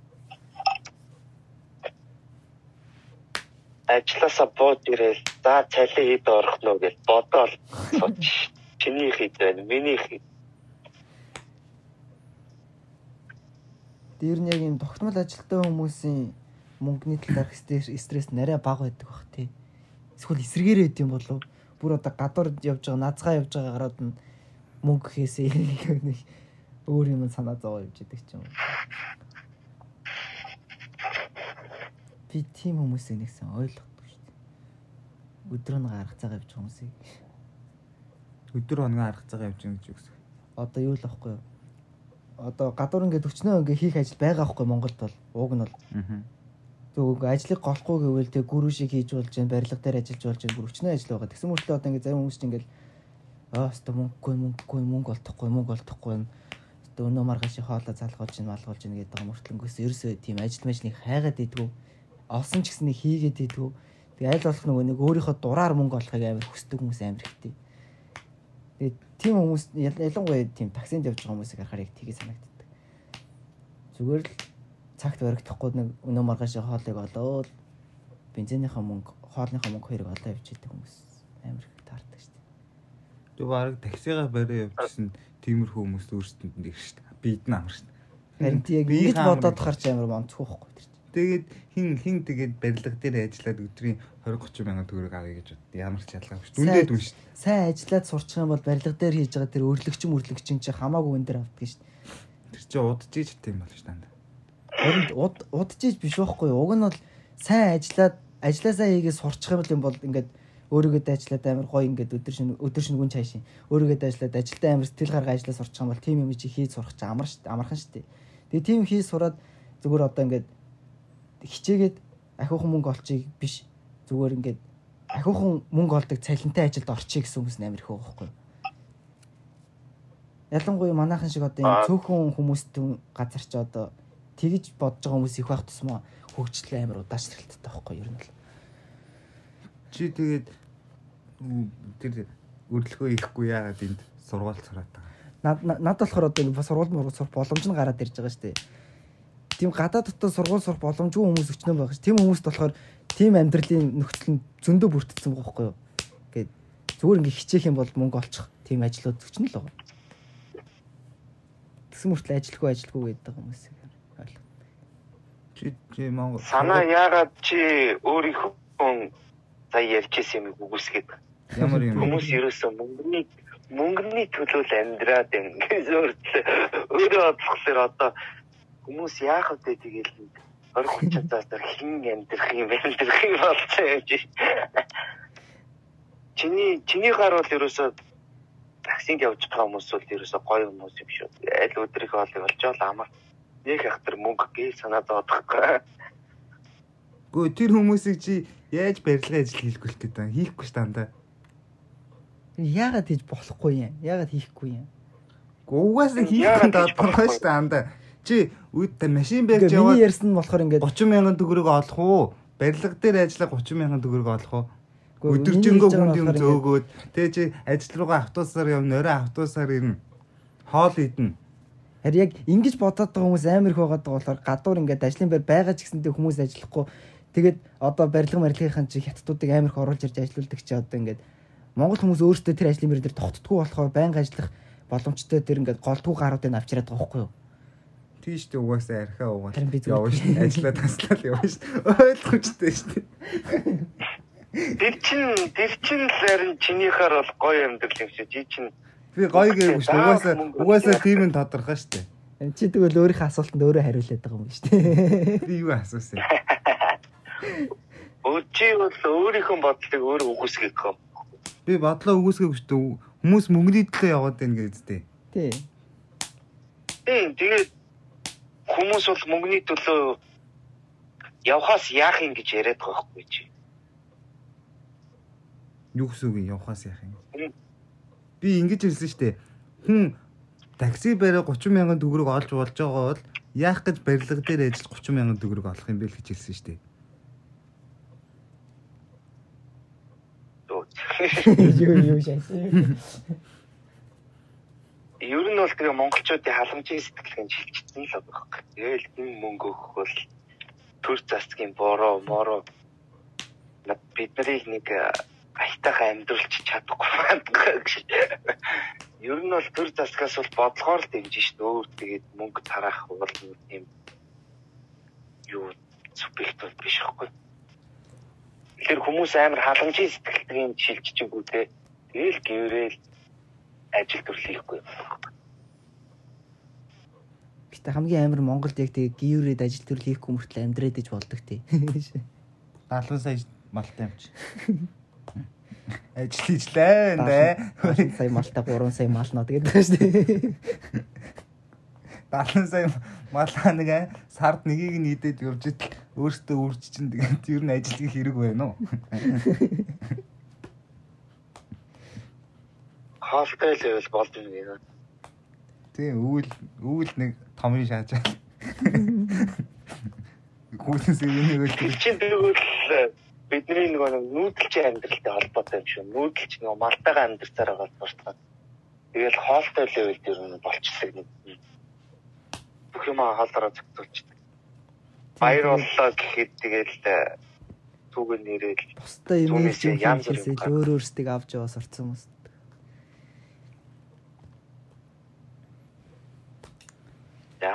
Ажлаасаа бууд ирээл за цалин хэд орох нь гэж бодоол сууч. Чиний хэд байна? Миний хэд. Тэр нь яг юм тогтмол ажилтай хүмүүсийн мөнгөний талаарх стресс нарай бага байдаг бах тий. Эсвэл эсрэгээр байд юм болов бүр одоо гадуур явж байгаа наацгаа явж байгаа гараад нь мөнгө хийсээ нэг өөр юм санаа зовоо явж идэг ч юм. Би тийм хүмүүсийг нэгсэн ойлгохгүй шүү дээ. Өдрөө нэг арга цагаа явж хүмүүсийг Өдөр хоног арга цагаа явж гэж үгс. одоо юу л ахгүй юу? Одоо гадуур ингээд өчнөө ингээд хийх ажил байгаа байхгүй Монголд бол уг нь бол Аа. Зөв ажлыг голохгүй гэвэл тэг гүрүү шиг хийж болж जैन барилга дээр ажиллаж болж जैन бүр өчнөө ажил байгаа. Тэгсэн мөртлөө одоо ингээд зарим хүмүүс чинь ингээд аа өстө мөнгөгүй мөнгөгүй мөнгө олдохгүй мөнгө олдохгүй өстө өнөө маргааш хоолоо залгуулж ин малгуулж ин гэдэг байгаа мөртлөнгөөс ерөөсөө тийм ажил мэжлийг хайгаад идэггүй. Олсон ч гэсэн нэг хийгээд идэггүй. Тэг аль болох нөгөө нэг өөрийнхөө дураар мөнгө олохыг амар хүсдэг хүмүүс амар ихтэй. Тэгээд тийм хүмүүс ял- ялангуяа тийм таксинд явж байгаа хүмүүсийг харахаар яг тгий санагддаг. Зүгээр л цагт баригдахгүй нэг өнөө маргааш хоолыг олоод бензинийхаа мөнгө хоолныхаа мөнгө хоёрыг олоо явчихдаг хүмүүс амар их таардаг шүү дээ. Тэг баг таксигаа барай явуулсан тиймэрхүү хүмүүс өөрсдөнд нэг шүү дээ. Бид нь амар шүү дээ. Харин Би ингэж бодоод харч амар монцгоохгүй тэр чинь. Тэгээд хин хин тэгээд барилга дээр ажиллаад өдрийн 20 30 мянган төгрөг авъя гэж бод. Ямар ч ялгаагүй шүү. Дүндээ дүн шүү. Сайн ажиллаад сурчих юм бол барилга дээр хийж байгаа тэр өрлөгчин мөрлөгчин чи хамаагүй өн дээр авдаг шүү. Тэр чинь удаж иж тийм бол шүү дээ. Уд удажиж биш байхгүй юу? Уг нь бол сайн ажиллаад ажилласаа хийгээ сурчих юм бол ингээд өөрийгөө дайжлаад амар гоё ингээд өдөр шин өдөр шин гүн цаашин өөрийгөө дайжлаад ажилдаа амар сэтгэл гарга ажиллаа сурчих юм бол тим юм чи хийж сурах чи амар дээ амархан дээ. Тэгээ тим хийж сураад зүгээр одоо ингээд хичээгээд ахиухан мөнгө олчих биш зүгээр ингээд ахиухан мөнгө олдог цалинтай ажилд орчих гэсэн хүмүүс амар их байгаа байхгүй юу? Ялангуяа манайхан шиг одоо энэ цөөхөн хүмүүстэн газар ч одоо тэгж бодож байгаа хүмүүс их байх тусмаа хөгжил амар удаачлалттай байхгүй юу ер нь л. Чи тэгээд тэр өрлөгөө ихгүй яагаад энд сургууль сураад байгаа. Над над болохоор одоо ингэ сургууль мургуул сурах боломж нь гараад ирж байгаа шүү дээ. Тийм гадаа дотор сургууль сурах боломжгүй хүмүүс өчнөө байгаа ш. Тийм хүмүүст болохоор тийм амьдралын нөхцөл нь зөндөө бүрдсэн байгаа байхгүй юу. Ингээд зүгээр ингэ хичээх юм бол мөнгө олчих тийм ажлууд өчнө л байгаа. Тэгсэн мөртлөө ажилгүй ажилгүй гэдэг хүмүүс. Чи чи Монгол Санаа яагаад чи өөрийнхөө сая ярьжсэн юм үгүйсгээд ямар юм хүмүүс ерөөсөө мөнгөний мөнгөний төлөө л амьдраад байна гэж өөртөө өөрөө бодлохлоор одоо хүмүүс яах вэ тэгэл 20 30 цаасаар хин амьдрах юм амьдрах юм болчихсон юм чи. Чиний чиний гар бол ерөөсөө таксинд явж байгаа хүмүүс бол ерөөсөө гоё хүмүүс юм шүү. Аль өдрийнхөө олыг олж байгаа амар. Нэг ахтар мөнгө гээл санаа зовдохгүй. Гүү тэр хүмүүсийг чи яаж барилгын ажил хийлгэх гээд байгаа хийхгүй ш дандаа. Яагаад хийж болохгүй юм? Яагаад хийхгүй юм? Угаасаа хийх Яагаад гэдэг хийж байгаа ш дандаа. Чи үйд та машин барьж Ингээ миний яваад ярьсан нь болохоор ингээд 30 мянган төгрөг олох уу? Барилга дээр ажиллах 30 мянган төгрөг олох уу? Өдөржингөө хүнд юм зөөгөөд тэгээ чи ажил руугаа автобусаар явна, орой автобусаар ирнэ. Хоол идэнэ. Харин яг ингэж бодоод байгаа хүмүүс амар их байгаад байгаа болохоор гадуур ингээд ажлын байр байгаа ч гэсэндээ хүмүүс ажиллахгүй тэгээд одоо барилга барилгын чи хятадуудыг амар их оруулж ирж ажилуулдаг чи одоо ингээд Монгол хүмүүс өөрсдөө тэр ажлын байр дээр тогтдгүй болохоор байнга ажиллах боломжтой тэр ингээд голдгүй гаруудыг авчираад байгаа байхгүй юу? Тийш тэ угаасаа архиа угаал. Харин би зүгээр- явна ш. Ажиллаа таслаад явна ш. Ойлгомжтой ш. Тэр чин тэр чин л харин чинийхаар бол гоё амьдрал юм шиг. Чи чин Би гоё гээгүй ш. Угаасаа угаасаа тийм нь тодорхой ш. Чи тэгвэл өөрийнхөө асуултанд өөрөө хариулаад байгаа юм биш үү? Би юу асуусан. Өчи бол өөрийнхөө бодлыг өөрөө үгүйсгэх юм. Би бодлоо үгүйсгэв ш. Хүмүүс мөнгөний төлөө яваад байна гэж дээ. Тий. Тийм тэгээд хүмүүс бол мөнгөний төлөө явхаас яах юм гэж яриад байгаа байхгүй чи. Юу гэсэн үг юм явахаас яах юм. Би ингэж хэлсэн ш. Хүн такси бариа 30 мянган төгрөг олж болж байгаа бол яах гэж барилга дээр ажил 30 мянган төгрөг олох юм бэ л гэж хэлсэн ш. Юу юу шээ. Ер нь бол тэгээ монголчуудын халамжийн сэтгэлгээн шилжчихсэн л байгаа байхгүй. Тэгэл энэ мөнгө өгөх бол төр засгийн бороо моро над биднийг нэг айтайхан амьдруулж чадахгүй байна гэж. Ер нь бол төр засгаас бол бодлогоор л дэмжин шүү дээ. Өөр тэгээд мөнгө тараах бол тийм юу субъект бол биш байхгүй. Тэгэхээр хүмүүс амар халамжийн сэтгэлгээн шилжчихэнгүү те. Тэгэл гэрэл ажил төрөл хийхгүй. Гэтэ хамгийн амар Монголд яг тэгээ гиюрээд ажил төрөл хийхгүй мөртлөө амьдраад иж болдог тий. 70 сая малтай юм чи. Ажил хийжлээ нэ. 70 сая малтай 3 сая малнаа тэгээд байгаа шүү дээ. 70 сая малаа нэг аа, сард нэгийг нь идээд явж идэл өөртөө үрж чинь тэгээд ер нь ажил хийх хэрэг байна уу? Хоолтой л байвал болдно гэнэ. Тийм өвөл өвөл нэг томын шаажаа. Гүйлээс энийг л Тэр чинь тэгвэл бидний нөгөө нэг нүүдэлчин амьдралтай холбоотой юм шүү. Нүүдэлч нөгөө малтайгаа байгаа болохоор. Тэгэл хоолтой л байвал тэр нь болчихлоо нэг. Бүх юм хаалаараа зөвтүүлчихдэг. Баяр боллоо гэхэд тэгэл түүгээр нэрэл Бусдаа юм янз бүр өөр өөрсдийг авч яваа сурцсан хүмүүс.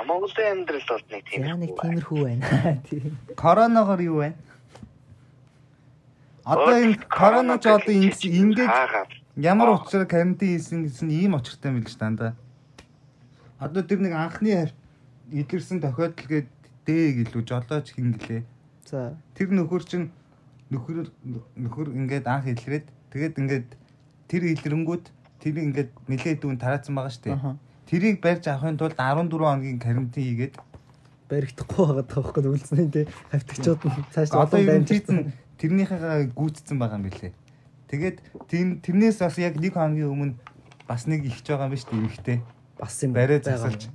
Монголын амьдрал бол нэг тийм. За нэг тиймэрхүү байна. Тийм. коронавигоор юу байна? Одоо энэ корона ч одоо ингэ- ингэж ямар учраар карантин хийсэн гэсэн ийм очиртай мэл ш дандаа. Одоо тэр нэг анхны илэрсэн тохиолдол гээд дээ гэлүү жолооч хин гэлээ. За. Тэр нөхөр чинь нөхөр нөхөр ингээд анх илрээд тэгээд ингээд тэр илрэнгүүд тэр ингээд нилээд дүүн тараацсан байгаа шүү дээ. Тэрийг барьж авахын тулд 14 хоногийн карантин хийгээд баригдахгүй байгаа тоххой үлдсэн тий. Хавтагчууд нь цааш одоо олон тэрнийхээ гүйцэтгэсэн байгаа юм билээ. Тэгээд тэрнээс бас яг нэг хоногийн өмнө бас нэг ихж байгаа юм биш үү эмхтэй. бас юм Барай засалж.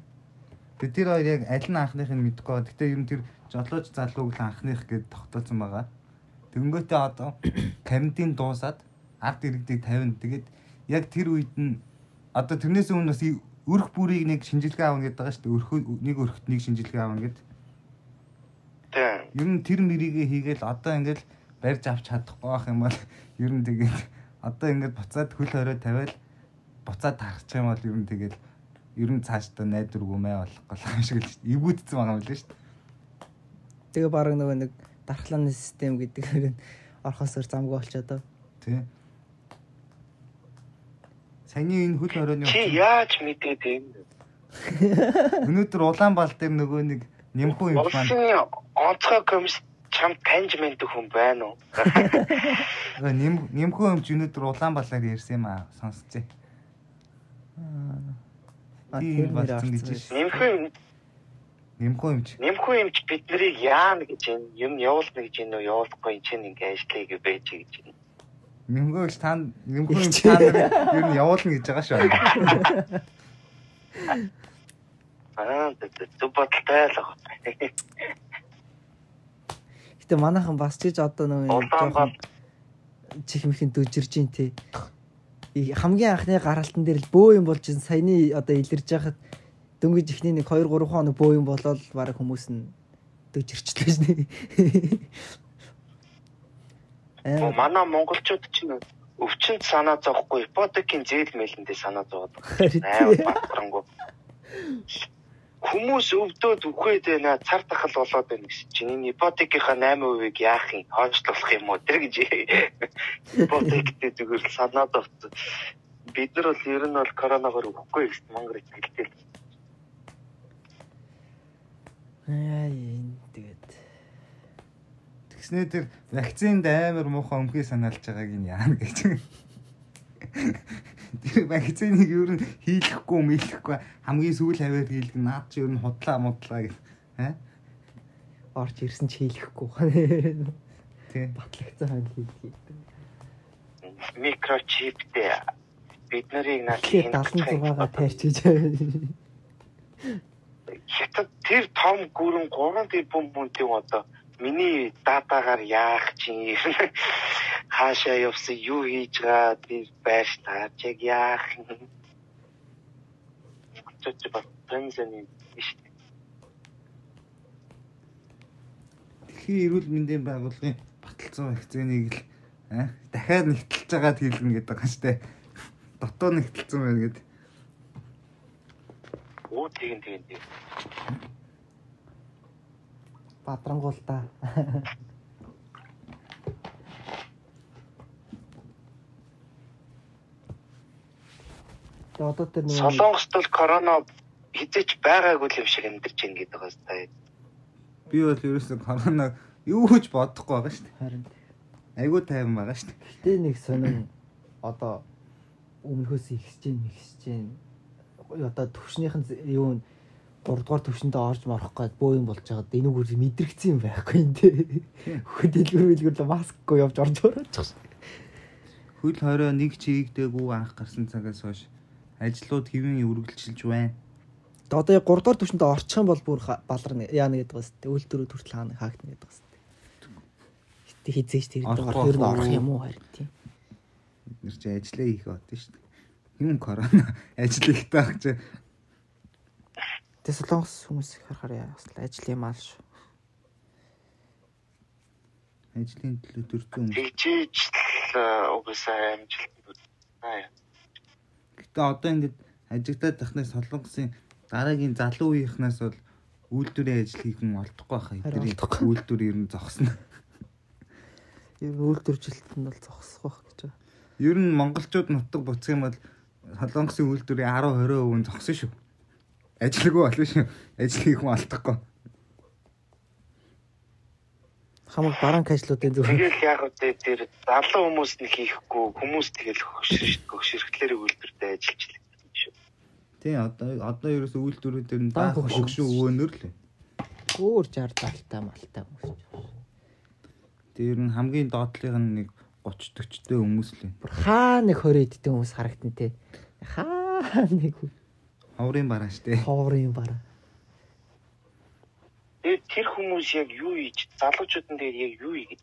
Тэгээд тэр хоёр яг аль нь анхных нь мэдэхгүй байгаа. Гэтэ ер нь тэр жолооч залууг л анхных гэд тогтоосон байгаа. Тэнгүүтээ одоо карантин дуусаад ард иргэдийг 50. Тэгээд яг тэр үед нь одоо тэрнээс өмнө бас өрх бүрийг нэг шинжилгээ аавна гэдэг байгаа шүү дээ. Өрхөө нэг өрхөд нэг шинжилгээ аавна гэдэг. Тийм. Ер нь тэр мэрийгээ хийгээл одоо ингээл барьж авч чадахгүй байх юм бол ер нь тэгээд одоо ингээд буцаад хөл хорой тавиал буцаад тарчих юм бол ер нь тэгээд ер нь цаашдаа найдваргүй мэй болох гол юм шиг л. Ивүүдсэн байгаа юм лээ шүү дээ. Тэгээ баг нөгөө нэг дархлааны систем гэдэг нь орхосоор замгүй болчиход байгаа. Тий. Саяны энэ хөл хоройны Чи яаж мэдээд юм? өнөөдөр Улаанбаал дээр нөгөө нэг нэмхүү юм маань Улсын онцгой комисс чамд таньж мэддэг хүн байна уу? нэм нэмхүү юм ч өнөөдөр Улаанбаалаар ярьсан юм аа сонсцээ. Тийм болсон гэж. Нэмхэн Нэмхүү юм ч нэмхэн юмч бид нарыг яана гэж юм явуулна гэж юм уу явуулахгүй юм чинь ингээ ажиллая гэж байж гэж юм. нэмхүү ч та нэмхүү юм ч та нар ер нь явуулна гэж байгаа шүү. Аа зүг бодолтой л байгаа. Гэтэ манайхан бас ч гэж одоо нөгөө Улаанбаал чих мэхэн дүжирж ин тий. И хамгийн анхны гаралтан дээр л бөө юм болж ин саяны одоо илэрж яхад дөнгөж ихний нэг 2 3 хоног бөө юм болоод баг хүмүүс нь дүжирчлээ шнэ. Аа манай монголчууд чинь өвчнөд санаа зовхгүй ипотекийн зээл мэлэндээ санаа зовоод тий. батрангу. Хүмүүс өвдөөд үхээд байна цар тахал болоод байна гэсэн чинь энэ ипотекийнхаа 8%-ийг яах юм хойшлуулах юм уу тэр гэж ипотектэй зүгээр л санаа зовсон. Бид нар бол ер нь бол коронавигоор үхэхгүй гэсэн мангар итгэлтэй. Аа энэ тэгээд Тэгснээ тэр вакцинд амар муухай өмхий санаалж байгааг нь яана гэж. Тэр вакциныг ер нь хийлэхгүй мэлэхгүй хамгийн сүүл хаваар хийлгэн наад чи ер нь худлаа мудлаа гэх. Аа? орж ирсэн ч хийлэхгүй. Тий. Батлагцсан хайл хийлээ. Микрочиптэй бид нарыг наад Тэгэхээр 76-гаа тайрчиж байгаа. хятад тэр том гүрэн 3 тэрбум хүнтэй одоо миний датагаар яах чинь? Хаашаа явсан юу хийж байгаа? Тэр байш таач яг яах чөч ба тэнзэний биш. Дэлхийн эрүүл мэндийн байгууллагын баталсан вакциныг л дахиад нэгтэлж байгаад хийлгэнэ гэдэг байгаа дээ. Дотоо нэгтэлсэн байна гэдэг. оо тэгин тэгин тэг Бадрангуул та. Тэгээ одоо тэр нэг солонгост бол корона хизээч байгаагүй л юм шиг амьдарч ийн гэдэг байгаа сте Би бол ерөөсөө коронавиг юу ч бодохгүй байгаа шүү дээ. харин Айгуу тайван байгаа шүү дээ. гэтээ нэг сонин одоо өмнөхөөс ихсэж ихсэж одоо төвшнийхэн юу н 3 дугаар төвшөндөө орж марах гээд бөө юм болж байгаад энэ үгээр мэдрэгцсэн юм байхгүй юм те. Хөхөд дэлгүр билгүр маскгүй явж орж орооч. Хөл хорой нэг чигдээгүй анх гарсан цагаас хойш ажлууд хэвэн үргэлжилж байна. Одоо яг 3 дугаар төвшөндөө орчих юм бол бүр баларна яана гэдэг бас тэ үйлдвэрүүд хүртэл хаана хаагдана гэдэг бас тэ. Гэтэ хизээч тэр дээр ер нь орох юм уу харин тийм. Бид нар чи ажиллаа хийх бод шүү дээ. Юм корона ажил ихтэй байх чи Тэ солонгос хүмүүс их харахаар яа бас л ажил юм аа л шүү. ажлын төлөө дөрвөн юм. тэгжээж л угсаа амжилт аа Гэтэ одоо ингээд ажигдаад тахнаас солонгосын дараагийн залуу үеийнхнээс бол үйлдвэрийн ажил хийх хүн олдохгүй байхаа. Олдохгүй. үйлдвэр ер нь зогсно. Ер нь үйлдвэржилт нь бол зогсох байх гэж байна. Ер нь монголчууд нутаг буцах юм бол солонгосын үйлдвэрийн 10 20% зогсон шүү. Ажилгүй болно шүү. Ажил хийх хүн алдахгүй. Хамаг баранк ажлуудын зүгээр. Тэгэл яг үгүй тэр залуу хүмүүс нь хийхгүй хүмүүс тэгэл хөшөрч хөшөрхлөөр үйлдвэртэй ажиллаж л шүү. Тий одоо одоо ерөөс үйлдвэрүүдээр нь даах хөгшин өвөнөр л. Өөр 60 далтай малтай хүмүүс. Тэр нь хамгийн доотлих нь нэг 30 40 дэ хүмүүс л. Бүр хаа нэг 20 иддэг хүмүүс харагдана те. Хаа нэг Ховрын бараа штэ. ховрын бараа. Тэгээд тэр хүмүүс яг юу хийж залуучууд нь тэгээд яг юу хийгээд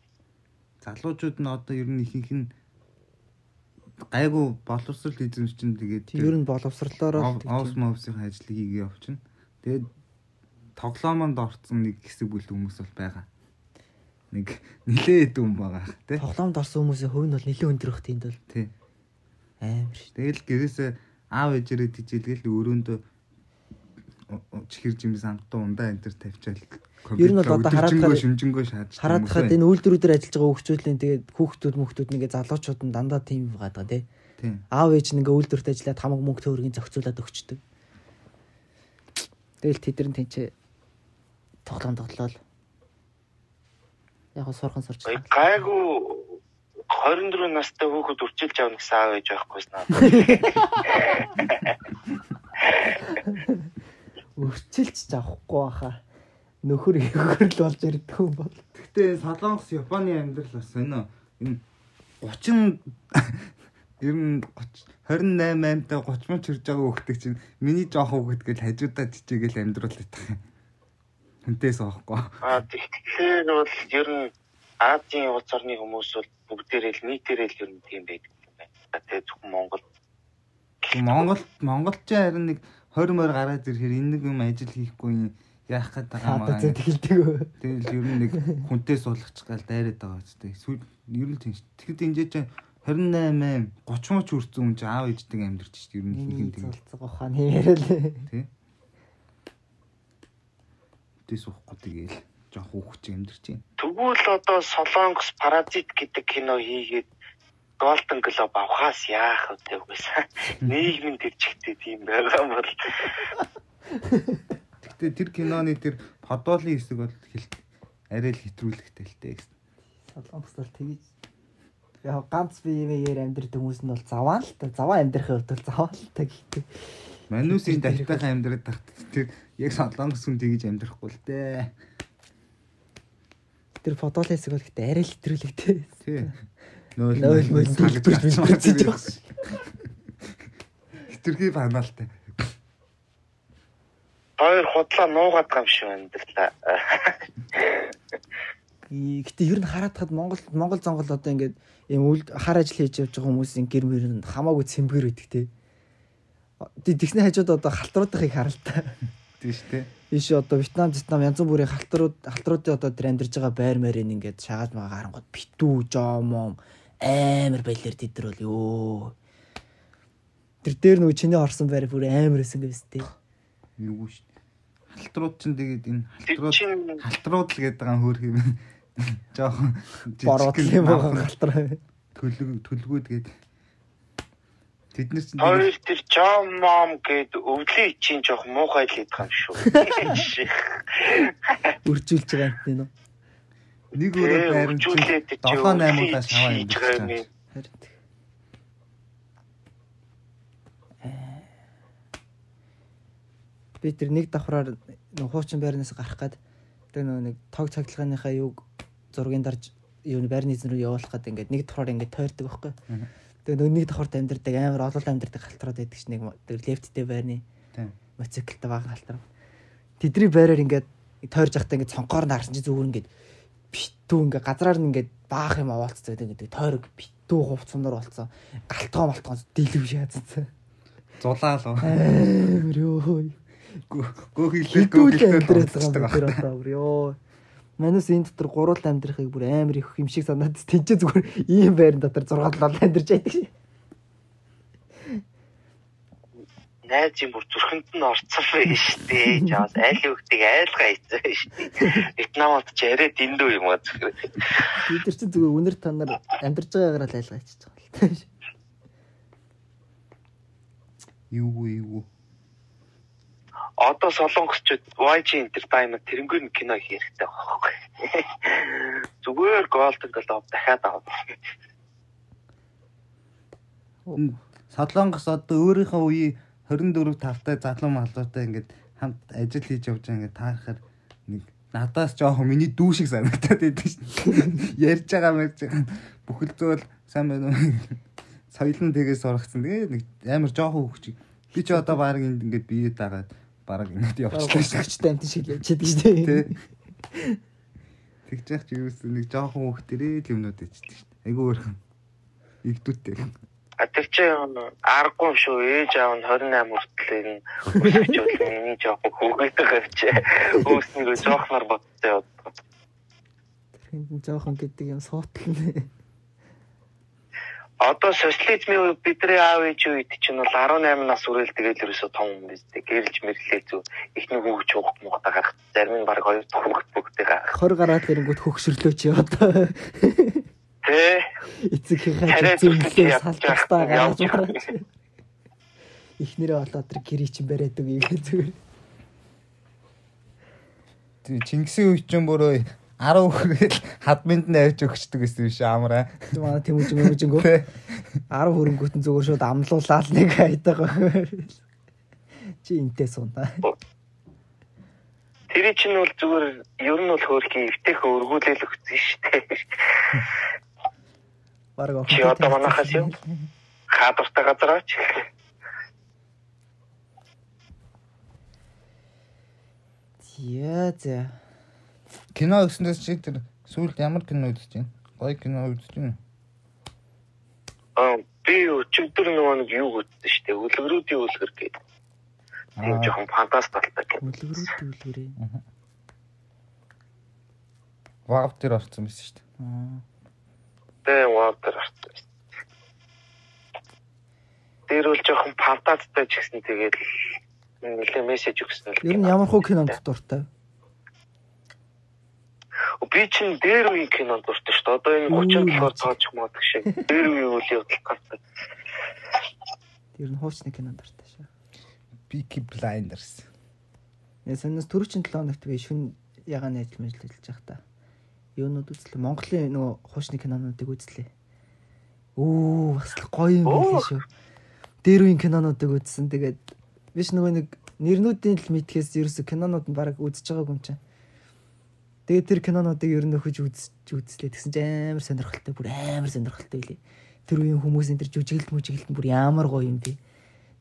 Залуучууд нь одоо ер нь ихэнх нь гайгүй боловсрал эзэмшчин тэгээд Ер нь боловсрлоороо л Аус маусийн ажлыг хийгээ явчихна. Тэгээд тоглоомонд орцсон нэг хэсэг бүл хүмүүс бол байгаа. Нэг нилээ хэдэн байгаа тий. тоглоомд орсон хүмүүсийн хувь нь бол нэлээд өндөр их тиймд бол Тий. амар шүү. Тэгэл гэрээсээ аав ээжээрээ тижээлгээл өрөөндөө чихэр жимс ангатуу ундаа энэ төр тавьчаал. Ер нь бол одоо хараад шүмжэнгөө шааж. Хараад хаад энэ үйлдвэрүүдээр ажиллаж байгаа хөгжүүлэн тэгээд хүүхдүүд мөхтүүд нэгээ залуучууд нь дандаа тийм байгаа тий. Тий. Аав ээж нэгээ үйлдвэрт ажиллаад хамаг мөнгө төгрөгийн зохицуулаад өгчдөг. Тэгэл тэдэр нь тэнцээ тоглоом тоглоол. Яг сурхан сурч гайгүй 24 настай хүүхэд үрчилж авна гэсэн аав ээж байхгүйс наа. Өрчилч авахгүй баха. Нөхөр ихэр л болж ирдэг юм бол. Гэтэ Солонгос Японы амьдрал бас сонио. Энэ 30 ер нь 30 28 8-та 30 мөн чирж байгаа хүүхдээ чинь миний жоох хүүхэд гэл хажуудаа чичээгээл амьдрал юм. Хүнтээс аахгүй. Аа тэгэхээр бол ер нь Азийн улс орны хүмүүс бол бүгдээрээ л нийтээрээ л ер нь тийм байдаг юм байна. Тэгээ зөвхөн Монгол Монгол Монголч харин нэг 20 морь гараад ирэхээр энэ нэг юм ажил хийхгүй юм яах гээд байгаа юм аа. зэт хэлдэг. Тэгэл ер нь нэг хүнтээс суулгач гал дайраад байгаа ч тийм. Эсвэл ер нь тийм ш. Тэгэхэд энэ чинь 28 30 мөч үрцэн хүн чинь аав ээждэг амьдэрч ш. Ер нь их юм тийм. Цолцог ухаан хиймээрэл. Тий. Тэс уухгүй тэгээл жоох хүүхч амьдэрч байна. Тэгвэл одоо Солонгос паразит гэдэг кино хийгээд Golden Globe авахаас яах вэ үгүйс. Нийгмийн төрчгтэй тийм байгаа юм бол Гэхдээ тэр киноны тэр подолын хэсэг бол хэл арай л хэтрүүлэгтэй л дээ гэсэн. Солонгос бол тэгэж яг ганц биеээр амьдрэх хүмүүс нь бол заваа л та. Заваа амьдрахын хувьд бол заваа л та гэхдээ. Манусын давтайхан амьдраад тахт тэр яг солонгос хүн тэгж амьдрахгүй л дээ. Тэр фотолын хэсэг бол гэхдээ арай л хэтрүүлэгтэй. Тий. Нөөл Нойл мөл төлбөрчиж байгаа ш. Хитрхи паналтай. хоёр худлаа нуугаад байгаа юм шиг амьдралаа. Гэтэ ер нь хараад хад Монгол Монгол зонгол одоо ингээд юм үл хар ажил хийж явж байгаа хүмүүсийн гэр мөр нь хамаагүй цэмбэр өгдөг те. Тэгсний хажууд одоо халтруудыг харалтай. Тийм шүү дээ. Иш одоо Вьетнам, Вьетнам янз бүрийн халтрууд халтруудын одоо тэр амьдарч байгаа байр мэрийн ингээд шагаад магаа харангууд битүү, жомон амар байлэр тэд нар бол ёо. Тэр дээр нөгөө чиний орсон байр бүр амар өсөн гэвстэй. Юу шүү дээ. Халтрууд чинь тэгээд энэ халтрууд халтрууд л гэдэг байгаа хөөх юм. Жохон л юм байгаа халтраа. төлөв төлгүүд гээд тэд нар чинь John Mom гээд өвлийн чинь жоох муухай л идэх юм шүү. Үржүүлж байгаа юм тийм үү? нэг өрөө байран чинь 7 8 удаа шаваа юм юм. Харин би тэр нэг давхраар нөх хуучин байрнаас гарах гад тэр нэг тог цахилгааныхаа юг зургийн дарж юу байрны эзэн рүү явуулах гад ингээд нэг давхраар ингээд тойрдог байхгүй. Тэгээ нөгөө нэг давхраар амьдардаг амар олон амьдардаг халтраад байдаг ш нэг тэр лефттэй байрны Тийм. моциклтай бага халтраа. Тэдний байраар ингээд тойрж явахдаа ингээд цонхоор нь харсан чи зүгээр ингээд битүү ингээд газраар нь ингээд баах юм аваалцдаг гэдэг тойрог битүү хувцсноор болцсон. Галтгоо малтгоо дэлгэв шаацсан. зулаал уу. Амар ёо. Байгаа юм тэр одоо ёо. Манус энэ дотор гурвал амьдрахыг бүр амар их юм шиг санаад тэнцээ зүгээр ийм байран дотор 6 7 амьдарч байдаг шээ. найз юм бүр зүрхэнд нь орцсон байх штэ. Жаас аль өгдөг айлгаа хийсэн штэ. Вьетнамд ч арай дэндүү юм аа зүрх. Бид нар чинь зүгээр үнэр та нар амьдарч байгаагаар л айлгаа хийчих байгаа л та. Юу юу. Одоо солонгосчууд YG Entertainment тэрнгээр нь кино хийх хэрэгтэй байхгүй. Зүгээр Golden Globe дахиад авах. Солонгос одоо өөрийнхөө үеийн 24 тавтай залуу малуутай ингээд хамт ажил хийж явж байгаа ингээд таарахаар нэг надаас жоохон миний дүү шиг санагдаад байдаг шин. Ярьж байгаа мэрж байгаа бүхэл зүйл сайн байна уу? Соёлон тгээс сургацсан. Тэгээ нэг амар жоохон хөвч. Би ч одоо баг ингээд бие дагаад баг ингээд явчихлаа шин. Гочтой амт шиг явчихад шүү дээ. Тэгж яах чи юу гэсэн нэг жоохон хөвгтөрээ л юмнууд ичдэг шин. Айгу өөрхөн. Игдүүтэй. А тэр чинь аргагүй шүү. Ээж аав нь 28 хүртэл энэ өсөж миний жоохон хүүгээдэх авчээ. Өөрснийгөө жоохноор бодтой явдаг. Тэрхэнд жоохон гэдэг юм суутал нэ. Одоо социализмын үед бидний аав ээж үед чинь бол 18 нас хүрэл тэгэл ерөөсө том юм биз дээ. Гэрэлж мэрлээ зү ихний хүүгч хуугт муугта гарах. Зарим нь баг хоёр хүүгт бүгдээ гарах. 20 гараад ирэнгүүт хөгшөрлөө чи одоо. Тэ. Эцэгийнхээ зүйлээ салбартаа мараач. Ихнэрээ болоод тэр гэрээ чинь бариад үг юм зүгээр. Тэг Чингисийн үе чинь бүрөө 10 хүрэл хадминд нь авч өгчдөг гэсэн биш амраа. Тэг манай тэмүүж мөмжөнгөө 10 хөрөнгөт нь зүгээр шууд амлуулаад нэг хайдаг. Чи энтэй сунаа. Тэр чинь бол зүгээр ер нь бол хөөрхий эвтэйх өргүүлэл өгсөн шүү дээ. Бараг Чи одоо манахаас юу? Хадвартай газар аач. Яа за. Кино өснөөс чи тэр сүүлд ямар кино үзэж байна? Гоё кино үзэж байна. Аа би өчигдөр нөгөө нэг юу үзсэн шүү дээ. Үлгэрүүдийн үлгэр гэдэг. Тийм жоохон фантаст талтай кино. Үлгэрүүд үлгэрээ. Вав дээр орсон байсан шүү дээ. Аа. Тэ ваатер арт. Тэр бол жоохон фантасттай ч гэсэн тэгээд нэлээ мессеж өгсөн л. Ер нь ямар хуу кинонд дуртай? Би чинь дээр үеийн кинонд дуртай шүү дээ. Одоо энэ 30 доллар цаачих маадаг шиг. Дээр үеийн үйл явдал гардаг. Ер нь хуучны кинонд дуртай шүү. Peaky Blinders. Я санаас төрөчийн 7 хоногт би шүн ягааны ажил мэл ажиллаж байх та. Юунууд үзлээ. Монголын нөгөө хуучны кинонуудыг үзлээ. Оо, бас л гоё юм байна шүү. Дээр үеийн кинонуудыг үзсэн. Тэгээд биш нөгөө нэг нэрнүүдийн л мэдхээс ерөөсө кинонууд нь бараг үзэж байгаагүй юм чинь. Тэгээд тэр кинонуудыг ер нь үзэж үзлээ. Тэгсэн чинь амар сонирхолтой, бүр амар сонирхолтой байлээ. Тэр үеийн хүмүүсийн тэр жүжиглэлт мүжиглэлт бүр ямар гоё юм бэ.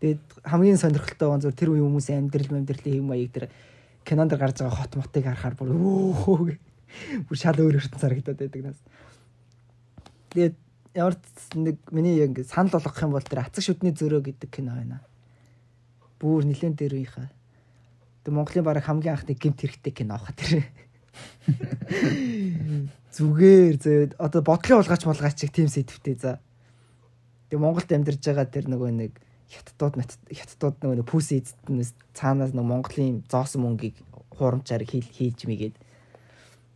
Тэгээд хамгийн сонирхолтой гон зөв тэр үеийн хүмүүсийн амьдрал амьдралын хэм маяг тэр кинонд гарч байгаа хот мотыг харахаар бүр өө бүр шал өөр ертөнц харагдаад байдаг нас. Тэгээд ямар нэг миний яг санал болгох юм бол тэр Ацаг шүдний зөрөө гэдэг кино байна. Бүр нилэн дээр үеийнхаа. Тэг Монголын бараг хамгийн анхны гимт хэрэгтэй кино авах тэр. Зүгээр зөө одоо бодлын улгаач молгаач чиг тийм сэдвтэй за. Тэг Монголд амьдарч байгаа тэр нөгөө нэг хятадууд хятадууд нөгөө пүүс эзэднээс цаанаас нөгөө Монголын зоосон мөнгийг хурамчаар хийж мэгээд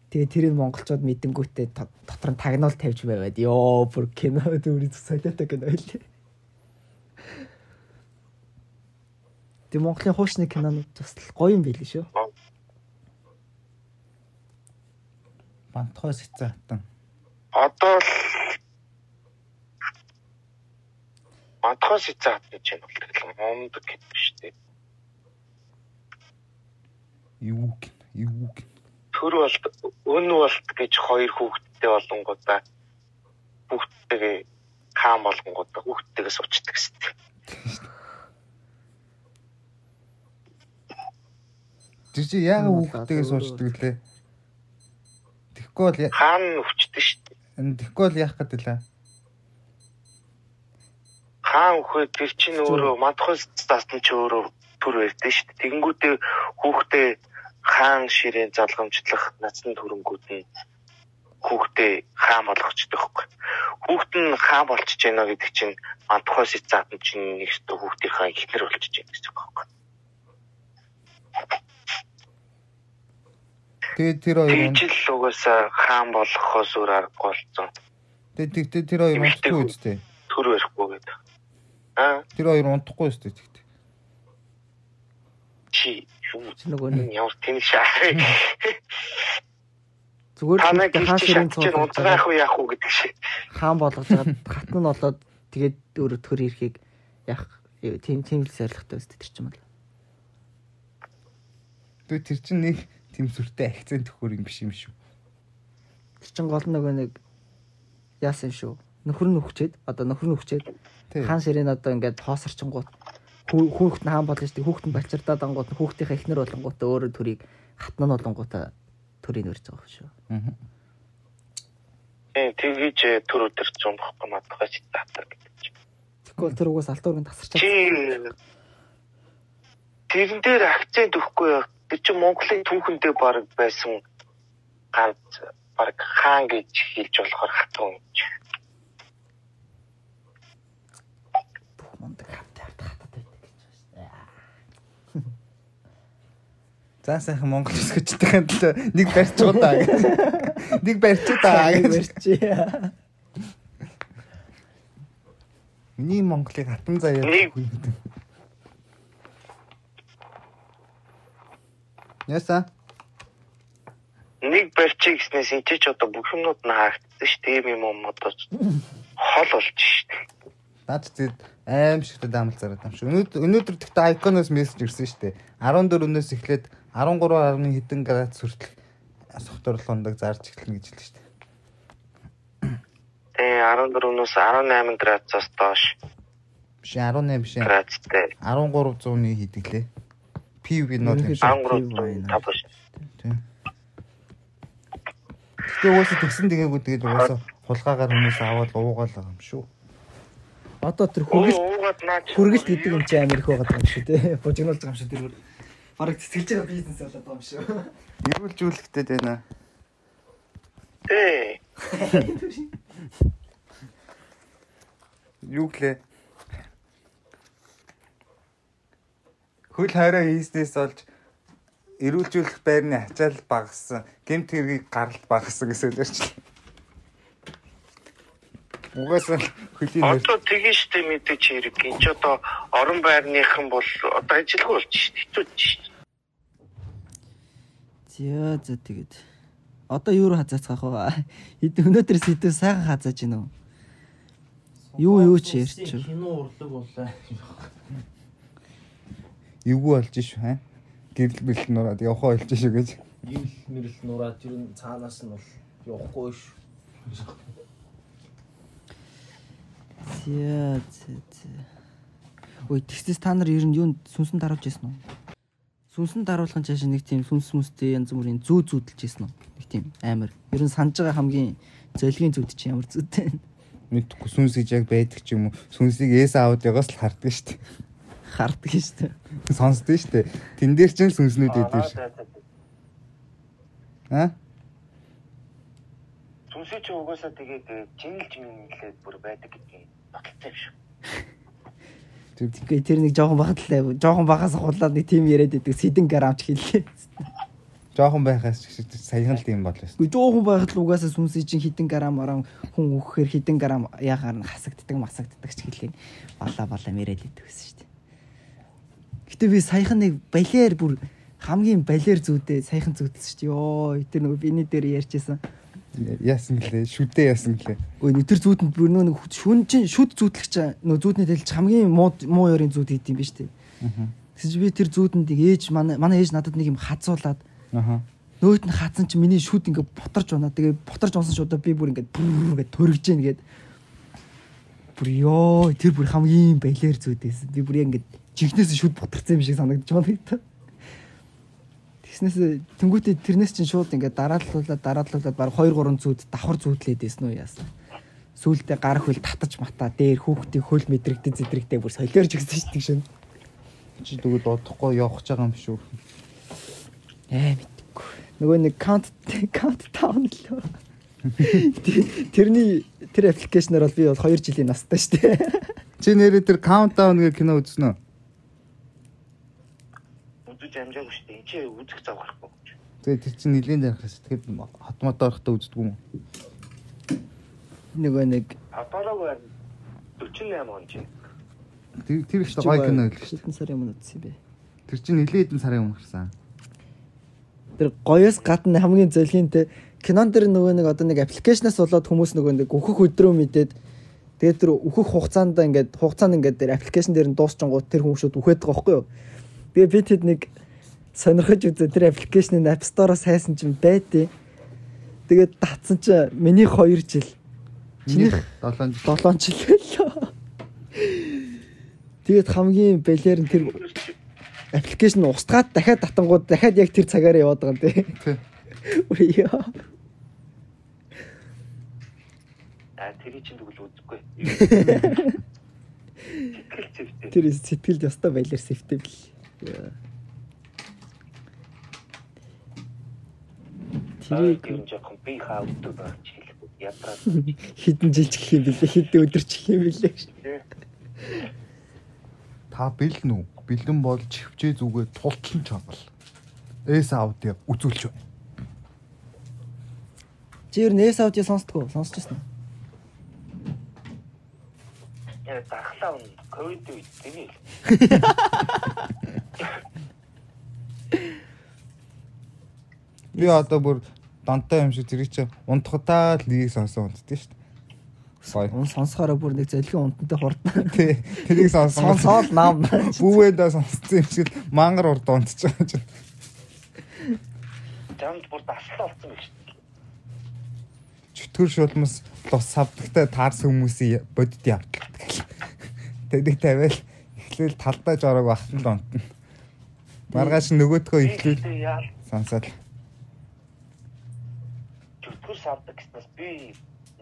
Тэгээ тэрийг монголчууд мэдэнгүүтээ дотор нь тагнуул тавьж байваад ёо бүр кино дүрий солиотой кино байлээ. Тэгээ Монголын хуучны кинонууд бас гоё юм байл шүү. Бантхой сэцээтэн. Одоо л Бантхой сэцэет гэж юм бол тэгэл момд гэдэг шүү дээ. Юу юу. Төр болт өн болт гэж хоёр хүүхэдтэй болонгуудаа хүүхдтэйгээ хаан болгонгуудаа хүүхдтэйгээс уучдаг гэсэн. Тэр чи яагаад хүүхдтэйгээ суучдаг лээ? Тэгэхгүй бол хаан өвчдөг шүү дээ. тэгэхгүй бол яах гэдэг лээ? Хаан өхөө тэр чинь өөрөө мадхос стаст нь ч өөрөө төр байдаг шүү дээ. Тэгэнгүүтээ хүүхдээ хаан ширээн залгамжлах нацны төрөнгүүд нь хүүхдээ хаан болгочдөг хөхгүй. Хүүхд нь хаан болчихж байна гэдэг чинь мадхос стаст нь чинь нэг ч хүүхдийнхаа ихнэр болчихж байна гэсэн үг байхгүй. Тэгээд тэр хоёр Тэгж л угаасаа хаан болохоос өөр аргагүй болсон. тэгээд тэгтээ тэр хоёр унтахгүй үстэй. Төр барихгүй гэдэг. Аа Тэр хоёр унтахгүй үстэй тэгтээ. чи юу нөгөө нэг ямар тэнэг шаа. зүгээр Та л нэг хаан ширийн цууд унтгаах уу яах уу гэдэг шиг. хаан болгож байгаа хатан нь болоод тэгээд өөрөө төр ирэхийг яах тийм тийм л зоригтой өстэй тэр чинь бол. Тэг тэр чинь нэг тийм сүртэй акцент төхөр юм биш юм шүү. Тэр чинь гол нөгөө нэг яасан шүү. Нөхөр нь өвчээд одоо нөхөр нь өвчээд Тий. хаан ширийн одоо ингээд хоосорчингууд хүү- хүүхэд нь хаан болно шүү дээ. Хүүхэд нь балчирдаад ангууд хүүхдийн эхнэр болонгуудаа өөрөө төрийг хатна нь болонгуудаа төрийг өрж байгаа шүү. Аа. Тийм тэгэж э, төр өдөр ч юм багхгүй мадгаач татар гэдэг чинь. Тэгэхгүй тэр угаас алтуурын тасарч Чи тэрэн дээр акцент өгөхгүй яа. Тэр чинь Монголын түүхэндээ баг байсан ганц баг хаан гэж хэлж болохоор хатан юм. мундаг хатаа хатаад байдаг гэж байна. За сайхан Монгол өсгөжтэй хандлаа нэг барьчихуу даа. гэж. Нэг барьчихуу даа гэж. Барьчи. Миний Монголыг хатан заяа. Яса. Нэг барьчих гэснээс энэ ч одоо бүх юмнууд нь хаагдсан ш. Тийм юм юм одоо хол болж ш. Наад зэд аим шигтэй даамал зараад юм шүү. Өнөөдөр тэгтээ айконоос мессеж ирсэн шүү дээ. 14 өнөөс эхлээд 13.1 хэдэн градус хүртэл сухтурлах ундаг зарж эхэлнэ гэж хэлсэн шүү дээ. Тэгээ 14-өөс 18 градусаас доош Биш 18 биш. градустай. 1300-ны хийдгэлээ. PV нот юм Ерөнхийдөө- шүү. 13 тавш. Тийм. Тэгтээ угаасаа тэгсэн тэгээгүй тэгээд угаасаа хулгаагаар хүмүүс аваад уугаал байгаа юм шүү. Одоо тэр наач. хүргэлт гэдэг юм чи Америк байгаа юм шүү дээ. Бужигнуулж байгаа юм шүү тэр. Бараг цэцгэлж байгаа бизнес болоод байгаа юм шүү. Эрүүлжүүлэхтэй байна. Тий. Юу гэлээ? Хөл хайраа хийснээс олж эрүүлжүүлэх байрны ачаал багассан, гэмт хэргийг гаралт багассан гэсэн байна. Угаасаа хөлийн нэр Одоо тэгэн штэ мэдээч хэрэг. Энд ч одоо орон байрныхан бол одоо ажилгүй болж штэ. Хэцүү штэ. За за тэгээд одоо юу руу хазаацгаах вэ? Хэд өнөөдөр сэдв сайхан хазааж гинөө. Юу юу ч ярьч. Кино урлаг боллоо. Эвгүй болж шүү хаа. Гэрэл бэлт нураад явхаа болж шүү гэж. Ийм л мэрэл нураад ер нь цаанаас нь бол явахгүй ш. За за за. Ой тэгсээс та нар ер нь юунд сүнсэн даруулж ирсэн үү? Сүнсэн даруулгын цааш нэг тийм сүнс мүстэй янз бүрийн зүү зүүдэлж ирсэн үү? Нэг тийм амар. Ер нь санаж байгаа хамгийн золгийн зүүд чи ямар зүйтэй вэ? Мэдхгүй сүнс гэж яг байдаг ч юм уу. Сүнсийг ээс аудиогоос л харддаг шүү дээ. Харддаг шүү дээ. Сонсдог шүү дээ. Тэн дээр ч сүнснүүд өгдөг шүү. Аа? Сүнсээ чи угаасаа тэгээд чинэлж минэлээд бүр байдаг гэдгийг баталтай шүү. Тэгэхгүй тэр нэг жоохон багтлаа. Жоохон багаас хулаад нэг тийм яриад байдаг. Сэдэн грамч хэллээ. Жохон байхаас ч саяхан л тийм болоо шүү. Жоохон байхад л угаасаа сүнсээ чинь хитэн грам арам хүн өгөхээр хитэн грам ягаар нь хасагддаг масагддаг ч хэлээ. Балаа балаа мэрэл идэв гэсэн шүү дээ. Гэтэ би саяхан нэг балер бүр хамгийн балер зүүдээ саяхан зүүдсэн шүү дээ. Йоо, тэр нөгөө биний дээр ярьжсэн. Яасан гэлээ? Шүдээ яасан гэлээ? Өө тэр зүүдэнд бүр нөгөө шүн чинь шүд зүүдлэгч нөгөө зүүдний дэлж хамгийн муу муу ёрын зүүд хийд юм ба шүү дээ. Аа. Тэгэж би тэр зүүдэнд ээж манай манай ээж надад нэг юм хазуулаад Аха. Нөөт нь хатсан чи миний шүд ингээ ботарж унаа. Тэгээ ботарж унсан шудаа би бүр ингээ бүр ингээ төрөгж гин гээд бүр ёо тэр бүр хамгийн балер зүйдээс. Би бүр ингээ жигнээс шүд ботарсан юм шиг санагдаж байна гэдэг. Тэгснээс тэнгуүтээ тэрнээс чинь шууд ингээ дарааллуулаад дарааллуулаад баг 2 3 зүүд давхар зүүдлээд байсан уу яасан. Сүүлдээ гар хөл татаж матаа дээр хүүхдийн хөл мэдрэгдэн зэдрэгдээ бүр солиорж өгсөн шүү дээ шин. Чи тэгвэл удахгүй явах гэж байгаа юм шүү. Ээ мэдгүй. Нөгөө нэг count count down лөө. Тэрний тэр аппликейшнээр бол би бол 2 жилийн настай шүү дээ. Чи нэрээ тэр countdown гэх кино үзсэн үү? Үзэж амжаагүй штэ. Энд чи үзэх зав гарахгүй. Тэгээ тэр чинь нэлийн дарахаас тэгэхээр хотмото орохтой үздэг юм уу? Нөгөө нэг байна. 48 он чи. Тэр тэр их гоё кино байл шүү. Хэдэн сарын өмнө үзсэн бэ? Тэр чинь нилээд хэдэн сарын өмнө гарсан. Тэр гоёс гадна хамгийн зөлхийнтэй кинон дэр нөгөө нэг одоо нэг аппликейшнаас болоод хүмүүс нөгөө нэг өөхөх өдрөө мэдээд тэгээд тэр өөхөх хугацаанд ингээд хугацаанд ингээд тэр аппликейшн дээр нь дуусчингууд тэр хүмүүсүүд үхээд байгаа байхгүй юу. Тэгээ би тэд нэг сонирхож үзээ тэр аппликейшнийг App Store-оос хайсан чинь байдیں۔ Тэгээд татсан чинь миний 2 жил. Чиний 7 жил 7 жил байлаа. Тэгээд хамгийн балиар нь тэр аппликейшн устгаад дахиад татангууд дахиад яг тэр цагаараа яваад байгаа юм тий. Тий. Үрийё. А тэрий чинь тэгвэл үзэхгүй. Сэтгэл зүйтэй. Тэр сэтгэлд ёстой байлаар сэвтэв л. Тэрийг юм жоохон би хаавдаг байж хэлэхгүй. Ядраа. хідэн жил ч гэх юм бэлээ хідэн өдөр ч гэх юм бэлээ. та бэлэн үү? Бэлэн бол чивчээ зүгээ тултлан чавал. Эс аудио үзүүлж байна. Чи ер нь эс аудио сонсдгоо сонсч байна. Яа дархлаа он ковид үед тийм ээ. Би одоо бүр донтой юм шиг зэрэг чи унтахтаа л нэг сонсон унтдээ шүү дээ. Уун сонсохороо бүр нэг золигийн унтантай хурдан. Тий. Тэрийг сонсон. Сонсоод нам. Бүвэдээ сонссон юм шиг мангар урд унтж байгаа чинь. Жамд бүр дархлаа болсон байх шүү. Чөтгөр шулмас лус савдагтай таарс хүмүүсийн бодит явдал. Тэдэг тавиал эхлээл талдаа жорог бахтан л унтна. Маргааш нөгөөдгөө эхлүүл яа сонсоод зүтгэр савдаг гэснээр би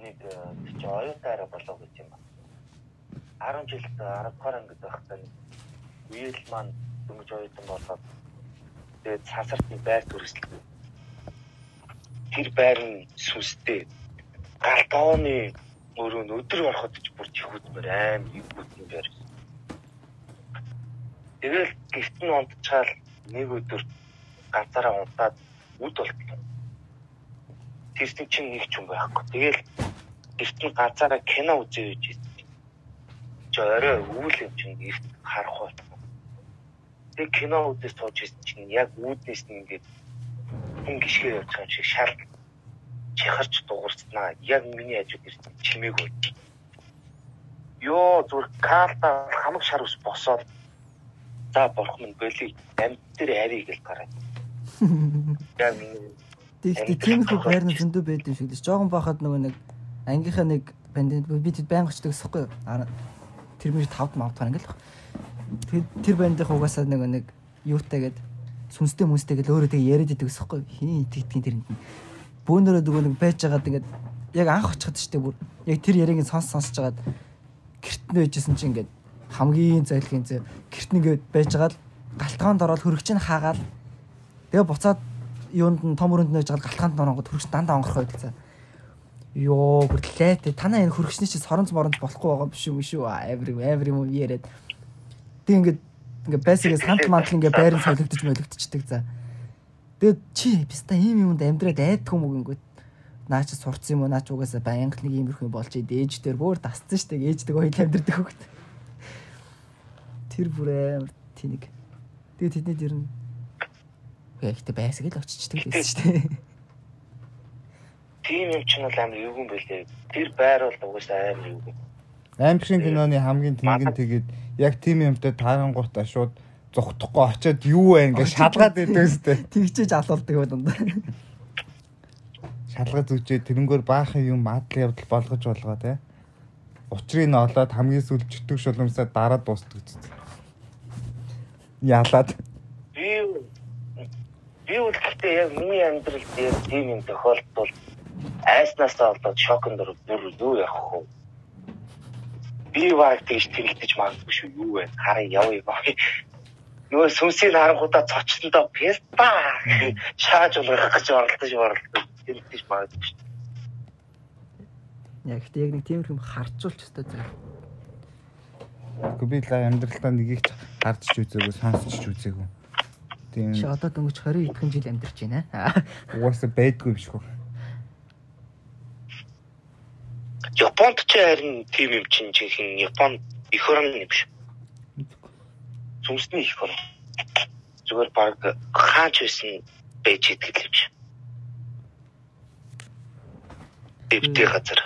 нэг э, чи оюутаараа болоо гэж юм байна. 10 жилд 10 дугаар ангид байхдаа нэг үеэл маань дөнгөж оюутан болоод тэгээд сансартны байр төрөслөө. Тэр байр нь сүнстэй гал тооны өрөө нь өдөр ороход ч бүр чихүүдмээр аим игүүтэн байр. Тэгэл гэрт нь унтчаал нэг өдөр ганцаараа унтаад үд болтлоо. Тэрсэн чинь нэг ч юм байхгүй. Тэгэл гэрт нь ганцаараа кино үзээ гэж хэлсэн. Чи орой өвөл юм чинь гэрт харах бол. Тэг кино үзэж сууж ирсэн чинь яг үүднээс нь ингээд хүн гიშгээ явж байгаа юм шиг шал чихарч дуурснаа. Яг миний хажууд ирсэн чимээг үү. Йоо зүр калта хамаг шар ус босоод за болох минь боли амьд дээр арий гэл гараад. Яг миний Тэгэхдээ тиймэрхүү байрны зөндөө байд юм шиг л. Жогон бахад нөгөө нэг ангийнхаа нэг бандд би тэд байнга очдог гэсэхгүй. Тэр мөр тавд мавдгаар ингээл. Тэгээд тэр бандын угаасаа нөгөө нэг юутай гээд сүнстэй мүнстэй гээд өөрөө тэгээ яриад идэг гэсэхгүй. Хин итгэдгийн тэрэнд нь. Бөөнөрөө нөгөө нэг байж байгаад ингээд яг анх очиход штеп бүр. Яг тэр яриг нь сонс сонсож байгаад гэрт нь байжсэн чинь ингээд хамгийн зайлгийн зэ гэрт нь ингээд байжгаад галтгаанд ороод хөрөгч нь хаагаал. Тэгээ буцаад юунд нь том өрөнд нэж гал галтгаанд норонгод хөрөгч дандаа онгорхоо байдалцаа ёо бүртлээ танаа энэ хөрөгчний чи соронц моронц болохгүй байгаа биш юм шүү. Every every юм яриад. Тэг ингээд ингээд байсагаас хамт мантал ингээд байрын солигдож молигдчихдаг за тэгээд чи биста ийм юмд амьдраад айдах юм уу гингүүд наа чи сурцсан юм уу? Наа ч угаасаа баянг нэг иймэрхүү юм болж ээж дээр бүр дасцсан штэ. Ээждэг хоёул амьдрдаг хөгт тэр бүр амар тэнэг. Тэгээд тэдний дэр нь ихтэй байсаг л очичдаг гэсэн штэ. Тийм юм чинь бол амар эвгүй юм байлээ. Тэр байр бол угаасаа амар эвгүй. Аймшин киноны хамгийн тэнэг нь тэгээд яг тийм юмтай таарангуутаа шууд зүхтахгүй очиод юу вэ ингээ шалгаад идэв өстэй. тэгчээж алуулдаг байх дандаа Шалгаж үчээ тэрнгөр баахан юм мадлын явдал болгож болгоо те. Учрыг нь олоод хамгийн сүүл чөтгөх шулмсаа дараад дуустдаг зү. Ялаад. Би би гэхдээ яг миний амьдралд яг тийм юм тохиолдол айснасаа болоод шоконд ороод бүр юу явах вэ? Би баг тэгж тэрэгдэж магадгүй шүү юу вэ? Хараа явъя баа. Нөгөө сүнсийг харангуудаа цочтондоо песта шааж болгох гэж оролдож оролдож тэрэгдэж магадгүй шүү. яг ихтэй яг нэг тиймэрхүү юм харцуулч өстой заа Гэхдээ би л амьдралдаа нэгийг харж ч үзээгүй, сонсч ч үзээгүй. Тийм чи одоо дөнгөж 20 эдхэн жил амьдарч байна угаасаа байдгүй шиг байна. Японд ч харин тийм юм чинь жинхэнэ Японд эх орн юм биш. Сүнсний эх орн. зүгээр баг хаач байсан байж идэх юм шиг. Дэвтэй газар.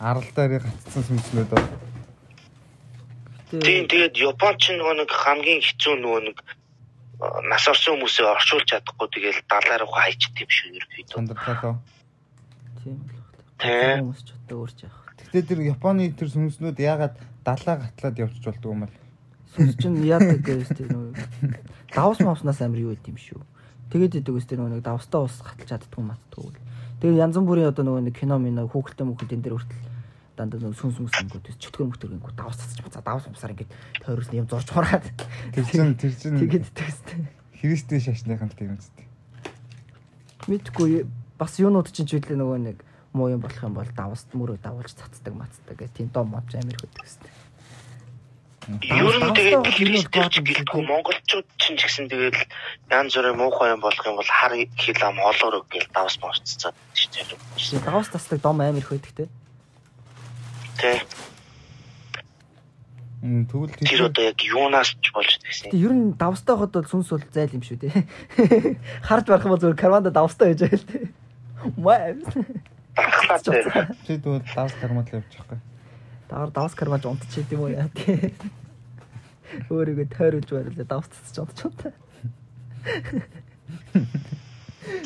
Арал дээр гацсан сүнслүүд бол Тийм тэгээд Японч нөгөө нэг хамгийн хэцүү нөгөө нэг нас орсон хүмүүсээ орчуулж чадахгүй тэгэл далаар руу хайчд юм шүү ерөөхдөө. чандралаа. Тийм л байна. Хүмүүс ч одоо өөрч яах. Гэхдээ тэр Японы тэр сүнслүүд яагаад далаа гатлаад явчих болдгоо юм бол. Сүнс чинь яадаг гэж тэр нөгөө давс мавснаас амар юу гэдэм шүү. Тэгээд идэг үс тэр нөгөө нэг давстаа ус гаталж чаддгүй матдгүй. Тэгээд янз бүрийн одоо нөгөө нэг кино минь хүүхэлтэй мөхөлтэн дээр хүртэл дандаа нөгөө сүнс мүс ингэдэг чөтгөр мөтгөргөнгүү давс цацж бацаа давс умсаар ингээд тойроос юм зорж хураад. Тэр чин тэр чин Тэгээд идэг үстэй. Христийн шашныхан тийм үстэй. Мэдгүй бас юунууд чинь ч үлээ нөгөө нэг муу юм болох юм бол давс мөрөө давуулж цацдаг мацдаг гэх тийм дом мовч амир хөдөг үстэй. Ер нь тэгээд Давстаа христтэй ч гол гэлтгүй монголчууд чинь ч гэсэн тэгээд янз бүрийн муухай юм болох юм бол хар хил ам олоор гэл давс морццаад шүү дээ. Давс тасдаг дом амир хөдөг те. Тэ. Мм, Тэгвэл Тэр одоо яг юунаас ч болж гэсэн. Тэг ер нь давстай хот бол сүнс бол зайл юм шүү те. Харж барах юм бол зүгээр карванда давстай байж байгаа л те. Маа. Чи тэгвэл давс кармал явчих байхгүй. Дагаар давс карваж унтчих юм уу яа тий. Өөрийгөө тойруулж барилаа давс цацж унтчих.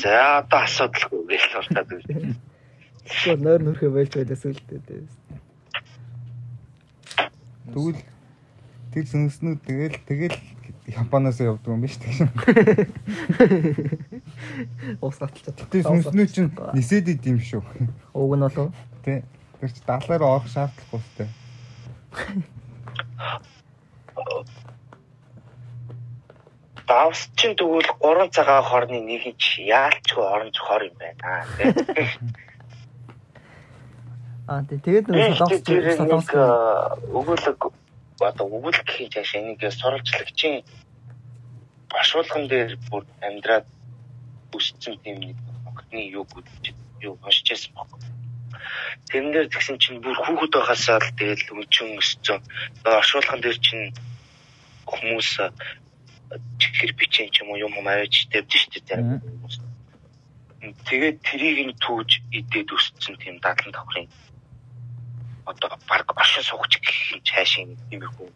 За одоо асуудалгүй гэж болтаад үү. Тэгвэл нойр нүрхээ байлж байлаа сүлдээ тий. Тэгвэл тэр сүнснүүд тэгэл тэгэл Японоос явдаг юм биш тийм. Ус гаталчаад. Тэр сүнснүүд чинь нисэд идэм шүү. Уг нь болов. Тэ. Тэр чи далаар орох шаардлагагүй сте. Давс чинь тэгвэл 3 цагаан хорны нэг нь ч яалчгүй оронж хор юм байна. Аа тий тэгээд нөгөө солонгос нэг солонгос э, өгүүлэг одоо өгүүлэг юм чааш энийг сурвалжлагчийн башуулган дээр бүр амьдраад үсцэн тийм нэг огтны юу гэж юу уншижсэн баг. Тэрэн дээр тэгсэн чинь бүр хүүхэд байхасаа л тэгэл өнчөн өссөн. Оршуулган дээр чинь хүмүүс чихэр бичэн ч юм уу юм аваач тавьж штэ зарим хүмүүс. Тэгээд трийг нь түүж идээд өссөн тийм дадлан давхрын одоо баг оршин суугч гэх юм цаашийн тиймэрхүү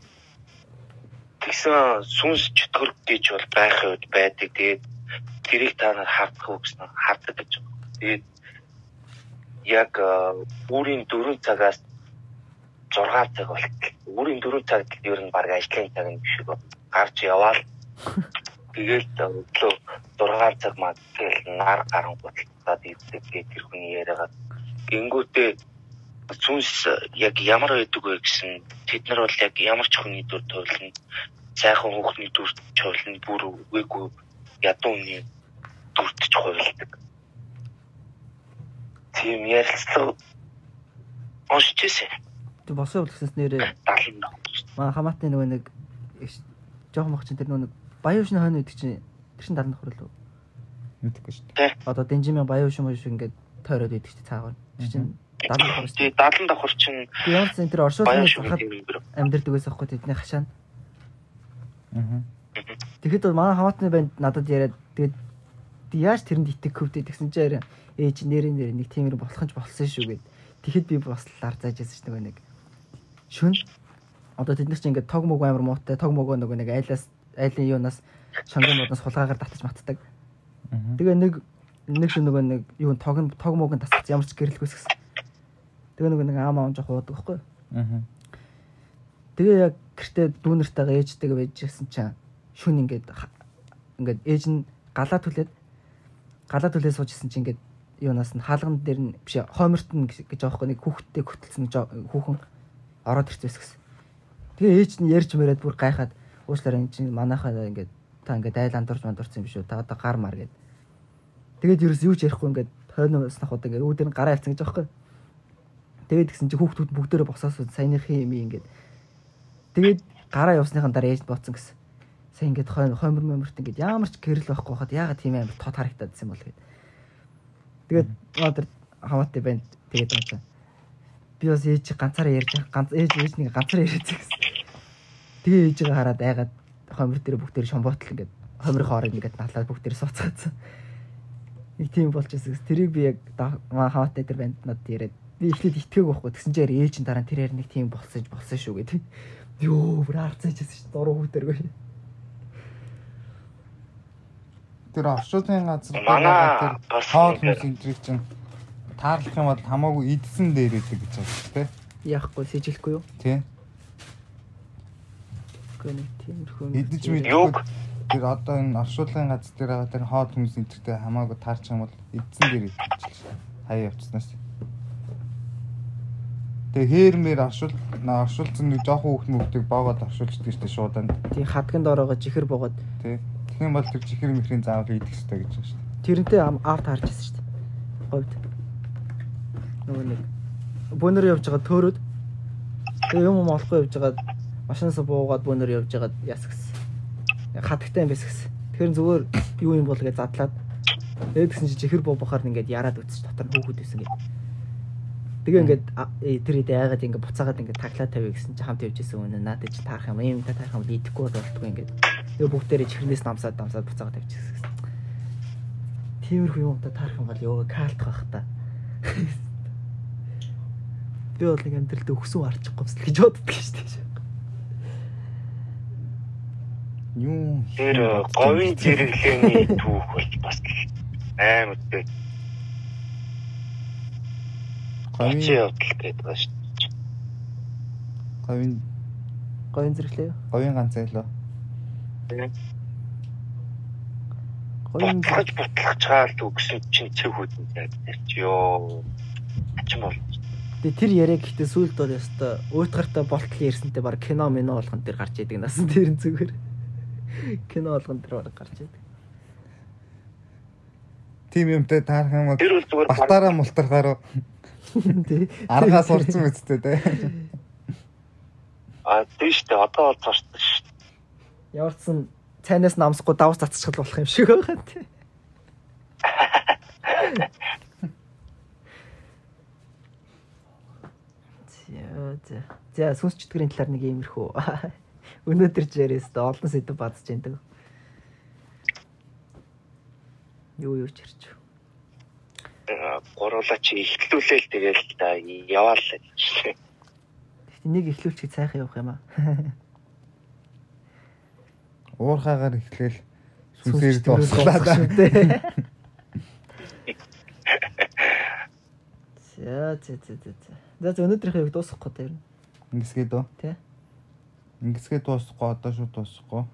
тэгсэн сүнс чөтгөр гэж бол байх үед байдаг. Тэгээд тэрийг та нар хардах уу гэсэн хардаг гэж. Тэгээд яг э, үүрийн 4 цагаас 6 цаг болтол. Үүрийн 4 цаг ер нь баг ажлын цаг юм шиг гарч яваал. Тэгээд э, өглөө 6 цаг маа. Тэгэл нар гарангуудлаад ирдэг гэх тэр хүний яриагаа гингүүтээ сүнс яг ямар байдаг вэ гэсэн тэд нар бол яг ямар ч хүний дүр тойлно сайхан хүүхний дүр тойлно бүр үгээгүй ядуу хүний дүртж хувилдаг тийм ярилцлага уншиж ирсэн Тэг босон үлгсэнс нэрээ 70 маа хамаатны нөгөө нэг жоохон мах чинь тэр нөгөө нэг баяушны хойно гэдэг чинь тэр чинь 70 давхар л үү? Мэдхгүй шүү дээ. Одоо дэнжимэн баяуш юм шиг ингээд тойроод идэг чинь цаагаар. Тэр чинь 70 давхар шүү. тий 70 давхар чинь ч зэн тэр шүү хахад амьдэрдэг байсан хгүй тэдний хашаана. Аа. Тэгэхэд манай хамаатны банд надад яриад тэгээд "Ти яаж тэрэнд итэг хөвдөө тэгсэн чинь яриа ээж нэрийн нэр нэг тиймэр болох нь ч болсон шүү гэд. Тэгэхэд би бас лар зааж яасан ш нөгөө нэг шүн одоо тэд нар чинь ингээд тог мог амар муутай тог могоо нөгөө нэг айлаас айлын юунаас шонгын модоос хулгаагаар татаж матдаг. Тэгээ нэг нэг шүн нөгөө нэг юу тог тог мог нь тасч ямар ч гэрэлгүйс гэсэн. Тэгээ нөгөө нэг аам аам жоох уудаг байхгүй. Аа. Тэгээ яг гэртээ дүүнэртэйгээ ээжтэйгээ байжсэн чинь шүн ингээд ингээд ээж нь галаа түлээд галаа түлээд суужсэн чинь ингээд юунаас нь хаалган дээр нь биш хойморт нь гэж аахгүй нэг хүүхдтэй хөтөлсөн хүүхэн ороод ирчихсэн гэсэн. Тэгээ ээж нь ярьж мөрөөд бүр гайхаад уушлаар энэ чинь манайхаа ингээд та ингээд айл андурж мандурсан юм биш үү та одоо гар мар гэд. Тэгээд ерөөс юу ч ярихгүй ингээд хойноос нах удаа ингээд үүдэр нь гараа авцсан гэж аахгүй. Тэгээд гисэн чи хүүхдүүд бүгдээрээ босоос саяныхын юм ингээд Тэгээд гараа явсныхан дараа ээж бооцсон гэсэн. Сайн ингээд хойно хоймор мөмөрт ингээд ямар ч гэрэл байхгүй хахад ягаад тийм амар тод харагдаад байсан бол гээд. Тэгээд өнөөдөр хамаатай банд тэгээд байгаа. Би бас ээж ганцаараа ярьж байгаа. ганц ээж ээж нэг ганцаараа яриад гэсэн. Тэгээ ээжээ хараад айгаад хоймор дээр бүгдээр шомботл ингээд хомрын хоорыг ингээд налаад бүгд тэрэ сууцгаасан. Нэг тийм болж ирсэн. Тэрийг би яг хаваатай тэр банднууд яриад би ихлэд итгээг байхгүй. Тэгсэн чинь ээж нь дараа нь тэрээр нэг тийм болсон болсон шүү гэдэг. Йоо, бүр арцаачихсан шүү. Дуруу хүүтэргүй. Тэр оршуулгын газар Манай хоол энтрийг чинь таарлах юм бол хамаагүй идсэн дээр идэг гэж байна дээ. Яахгүй сэжилэхгүй юу? Тий. Нэг тиймэрхүү. Идэж мэд Юг тэр одоо энэ оршуулгын газар дээр байгаа тэр хоол хүмүүс энтртэй хамаагүй таарч юм бол идсэн дээр идэг гэж байна. Хаяа явцснаас. Тэгээ хээрмээр оршуул на оршуулсан нэг жоохон хүүхд мөвдөг боогод оршуулчихдаг шүү дээ шууданд. Тийм хадган доороогоо чихэр богоод Тий. Тэгэх юм бол тэр чихэр мэхрийн заавал идэх хэрэгтэй гэж байна шүү дээ. тэрнтэй аав таарч ирсэн шүү дээ. Говьд. Нөгөө нэг бөөнөр явж байгаа тэгээ юм юм олохгүй явж байгаа машинаас буугаад бөөнөр явж байгаа яс гэсэн. Хадагтай юм байсан гэсэн. Тэгэхээр зүгээр юу юм бол гэж задлаад тэгээд гэсэн чи чихэр буу бахаар ингээд яраад үтсэж дотор хүүхэд байсан гэдэг. Тэгээ ингээд э, тэр идэ айгаад ингээд буцаагаад ингээд таглаа тавь гэсэн чи хамт явж исэн үнэ надад чи таарах юм юм та таарах юм идэхгүй болтгүй ингээд тэгээ бүгдээрээ чихрнээс намсаад намсаад буцаагаад тавьчихсан. Тиймэрхүү юм та таарах юм бол ёо каалтах бах та. Би бол нэг амьдралд өгсөн арчихгүй юмсэл гэж боддог шүү дээ. Юу тэр говийн зэрэглэний түүх бол бас амар үү. говийн явдал гэдэг байна шүү дээ. говийн Говийн зэрэглээ юу? говийн ганц айлоо. Говийн Бутлаж бутлах чаалт өгсөн чинь цэг хөдөн зайд чи ёо. Ачин бол Тэгээ тэр яриа гэхдээ сүүлд бол ёстой уйтгартай болтол ярьсантай баг кино мино болгон тэр гарч идэг насан тэр нь зүгээр. Кино болгон тэр баг гарч идэг. Тим юмтай таарах юм бол тэр бол зүгээр батараа мултархаар Тий. аргаа сурцсан үсттэй те. А тийш дээ одоо бол цааштай шүү дээ. Яварцсан цайнаас намсахгүй давс цацчихл болох юм шиг байгаа тий. За за. Сүнс чөтгөрийн талаар нэг иймэрхүү. Өнөөдөр ч яриас та олон сэдв бадж байдаг. Юу юу ч ярьч. Э, Гуруулаа чи ихтлүүлээл тэгэл та яваал л нэг ихлүүлчих сайхан явах юм аа. Уурхаагаар эхлээл Сүнс сүнсээр дуусглаа да. За за за за. за. Өнөөдрийнхээ яг дуусгахгүй дээр. Ингэсгээд үү? Тий. Ингэсгээд дуусахгүй одоо шүү дуусахгүй.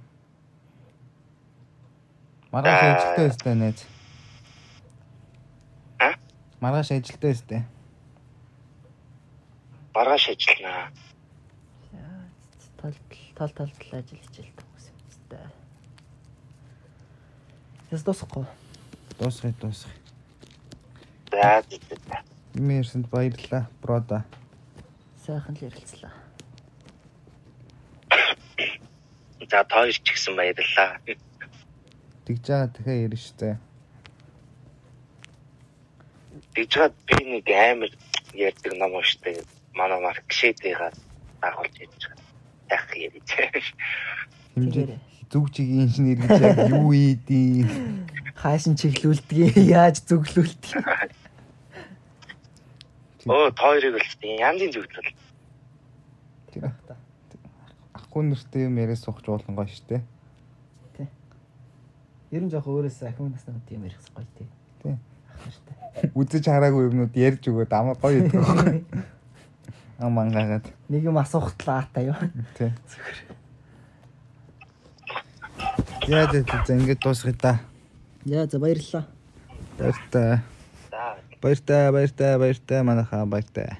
Маргааш Аа. ажилтаа өстэй нээз. А? Маргааш ажилтаа өстэй. Маргааш ажилланаа. тал тал тал тал ажил хичээлтэй зү. Яс дуусахгүй. Дуусгая дуусгая. За за за. Юм ярьсанд баярлалаа. Брода. Сайхан л ярилцлаа. За тооёр ч гэсэн баярлаа. Тэгж байгаа дахиад ярина штэ. Тэгжгаад би нэг амар ярьдаг ном ууштай. Манай маркшэдийгаа дагуулж ярьж байгаа. Тах ярьж. Хэмжээ. Зүг чигийн инженер гэж яг юу ийдий. Хаашин чиглүүлдэг, яаж зөвглүүлдэг. Оо тооёрыг л янзын зүгтэл. Тэр ахгүй нэртэй юм яриа суух жуулан гоё штэ. Ер нь жоох өөрөөсөө ахин наснаа тийм ярих гоё тий. Штэ. Үзэж хараагүй юмнууд ярьж өгөөд амар гоё идэг байхгүй. Ам мангаагаад. Нэг юм асуухтлаа аатаа юу. Тий. Яа дэ за ингэж дуусгая та. Яа за баярлалаа. Баяртай. Баяртай, баяртай, баяртай манайхаа баяртай.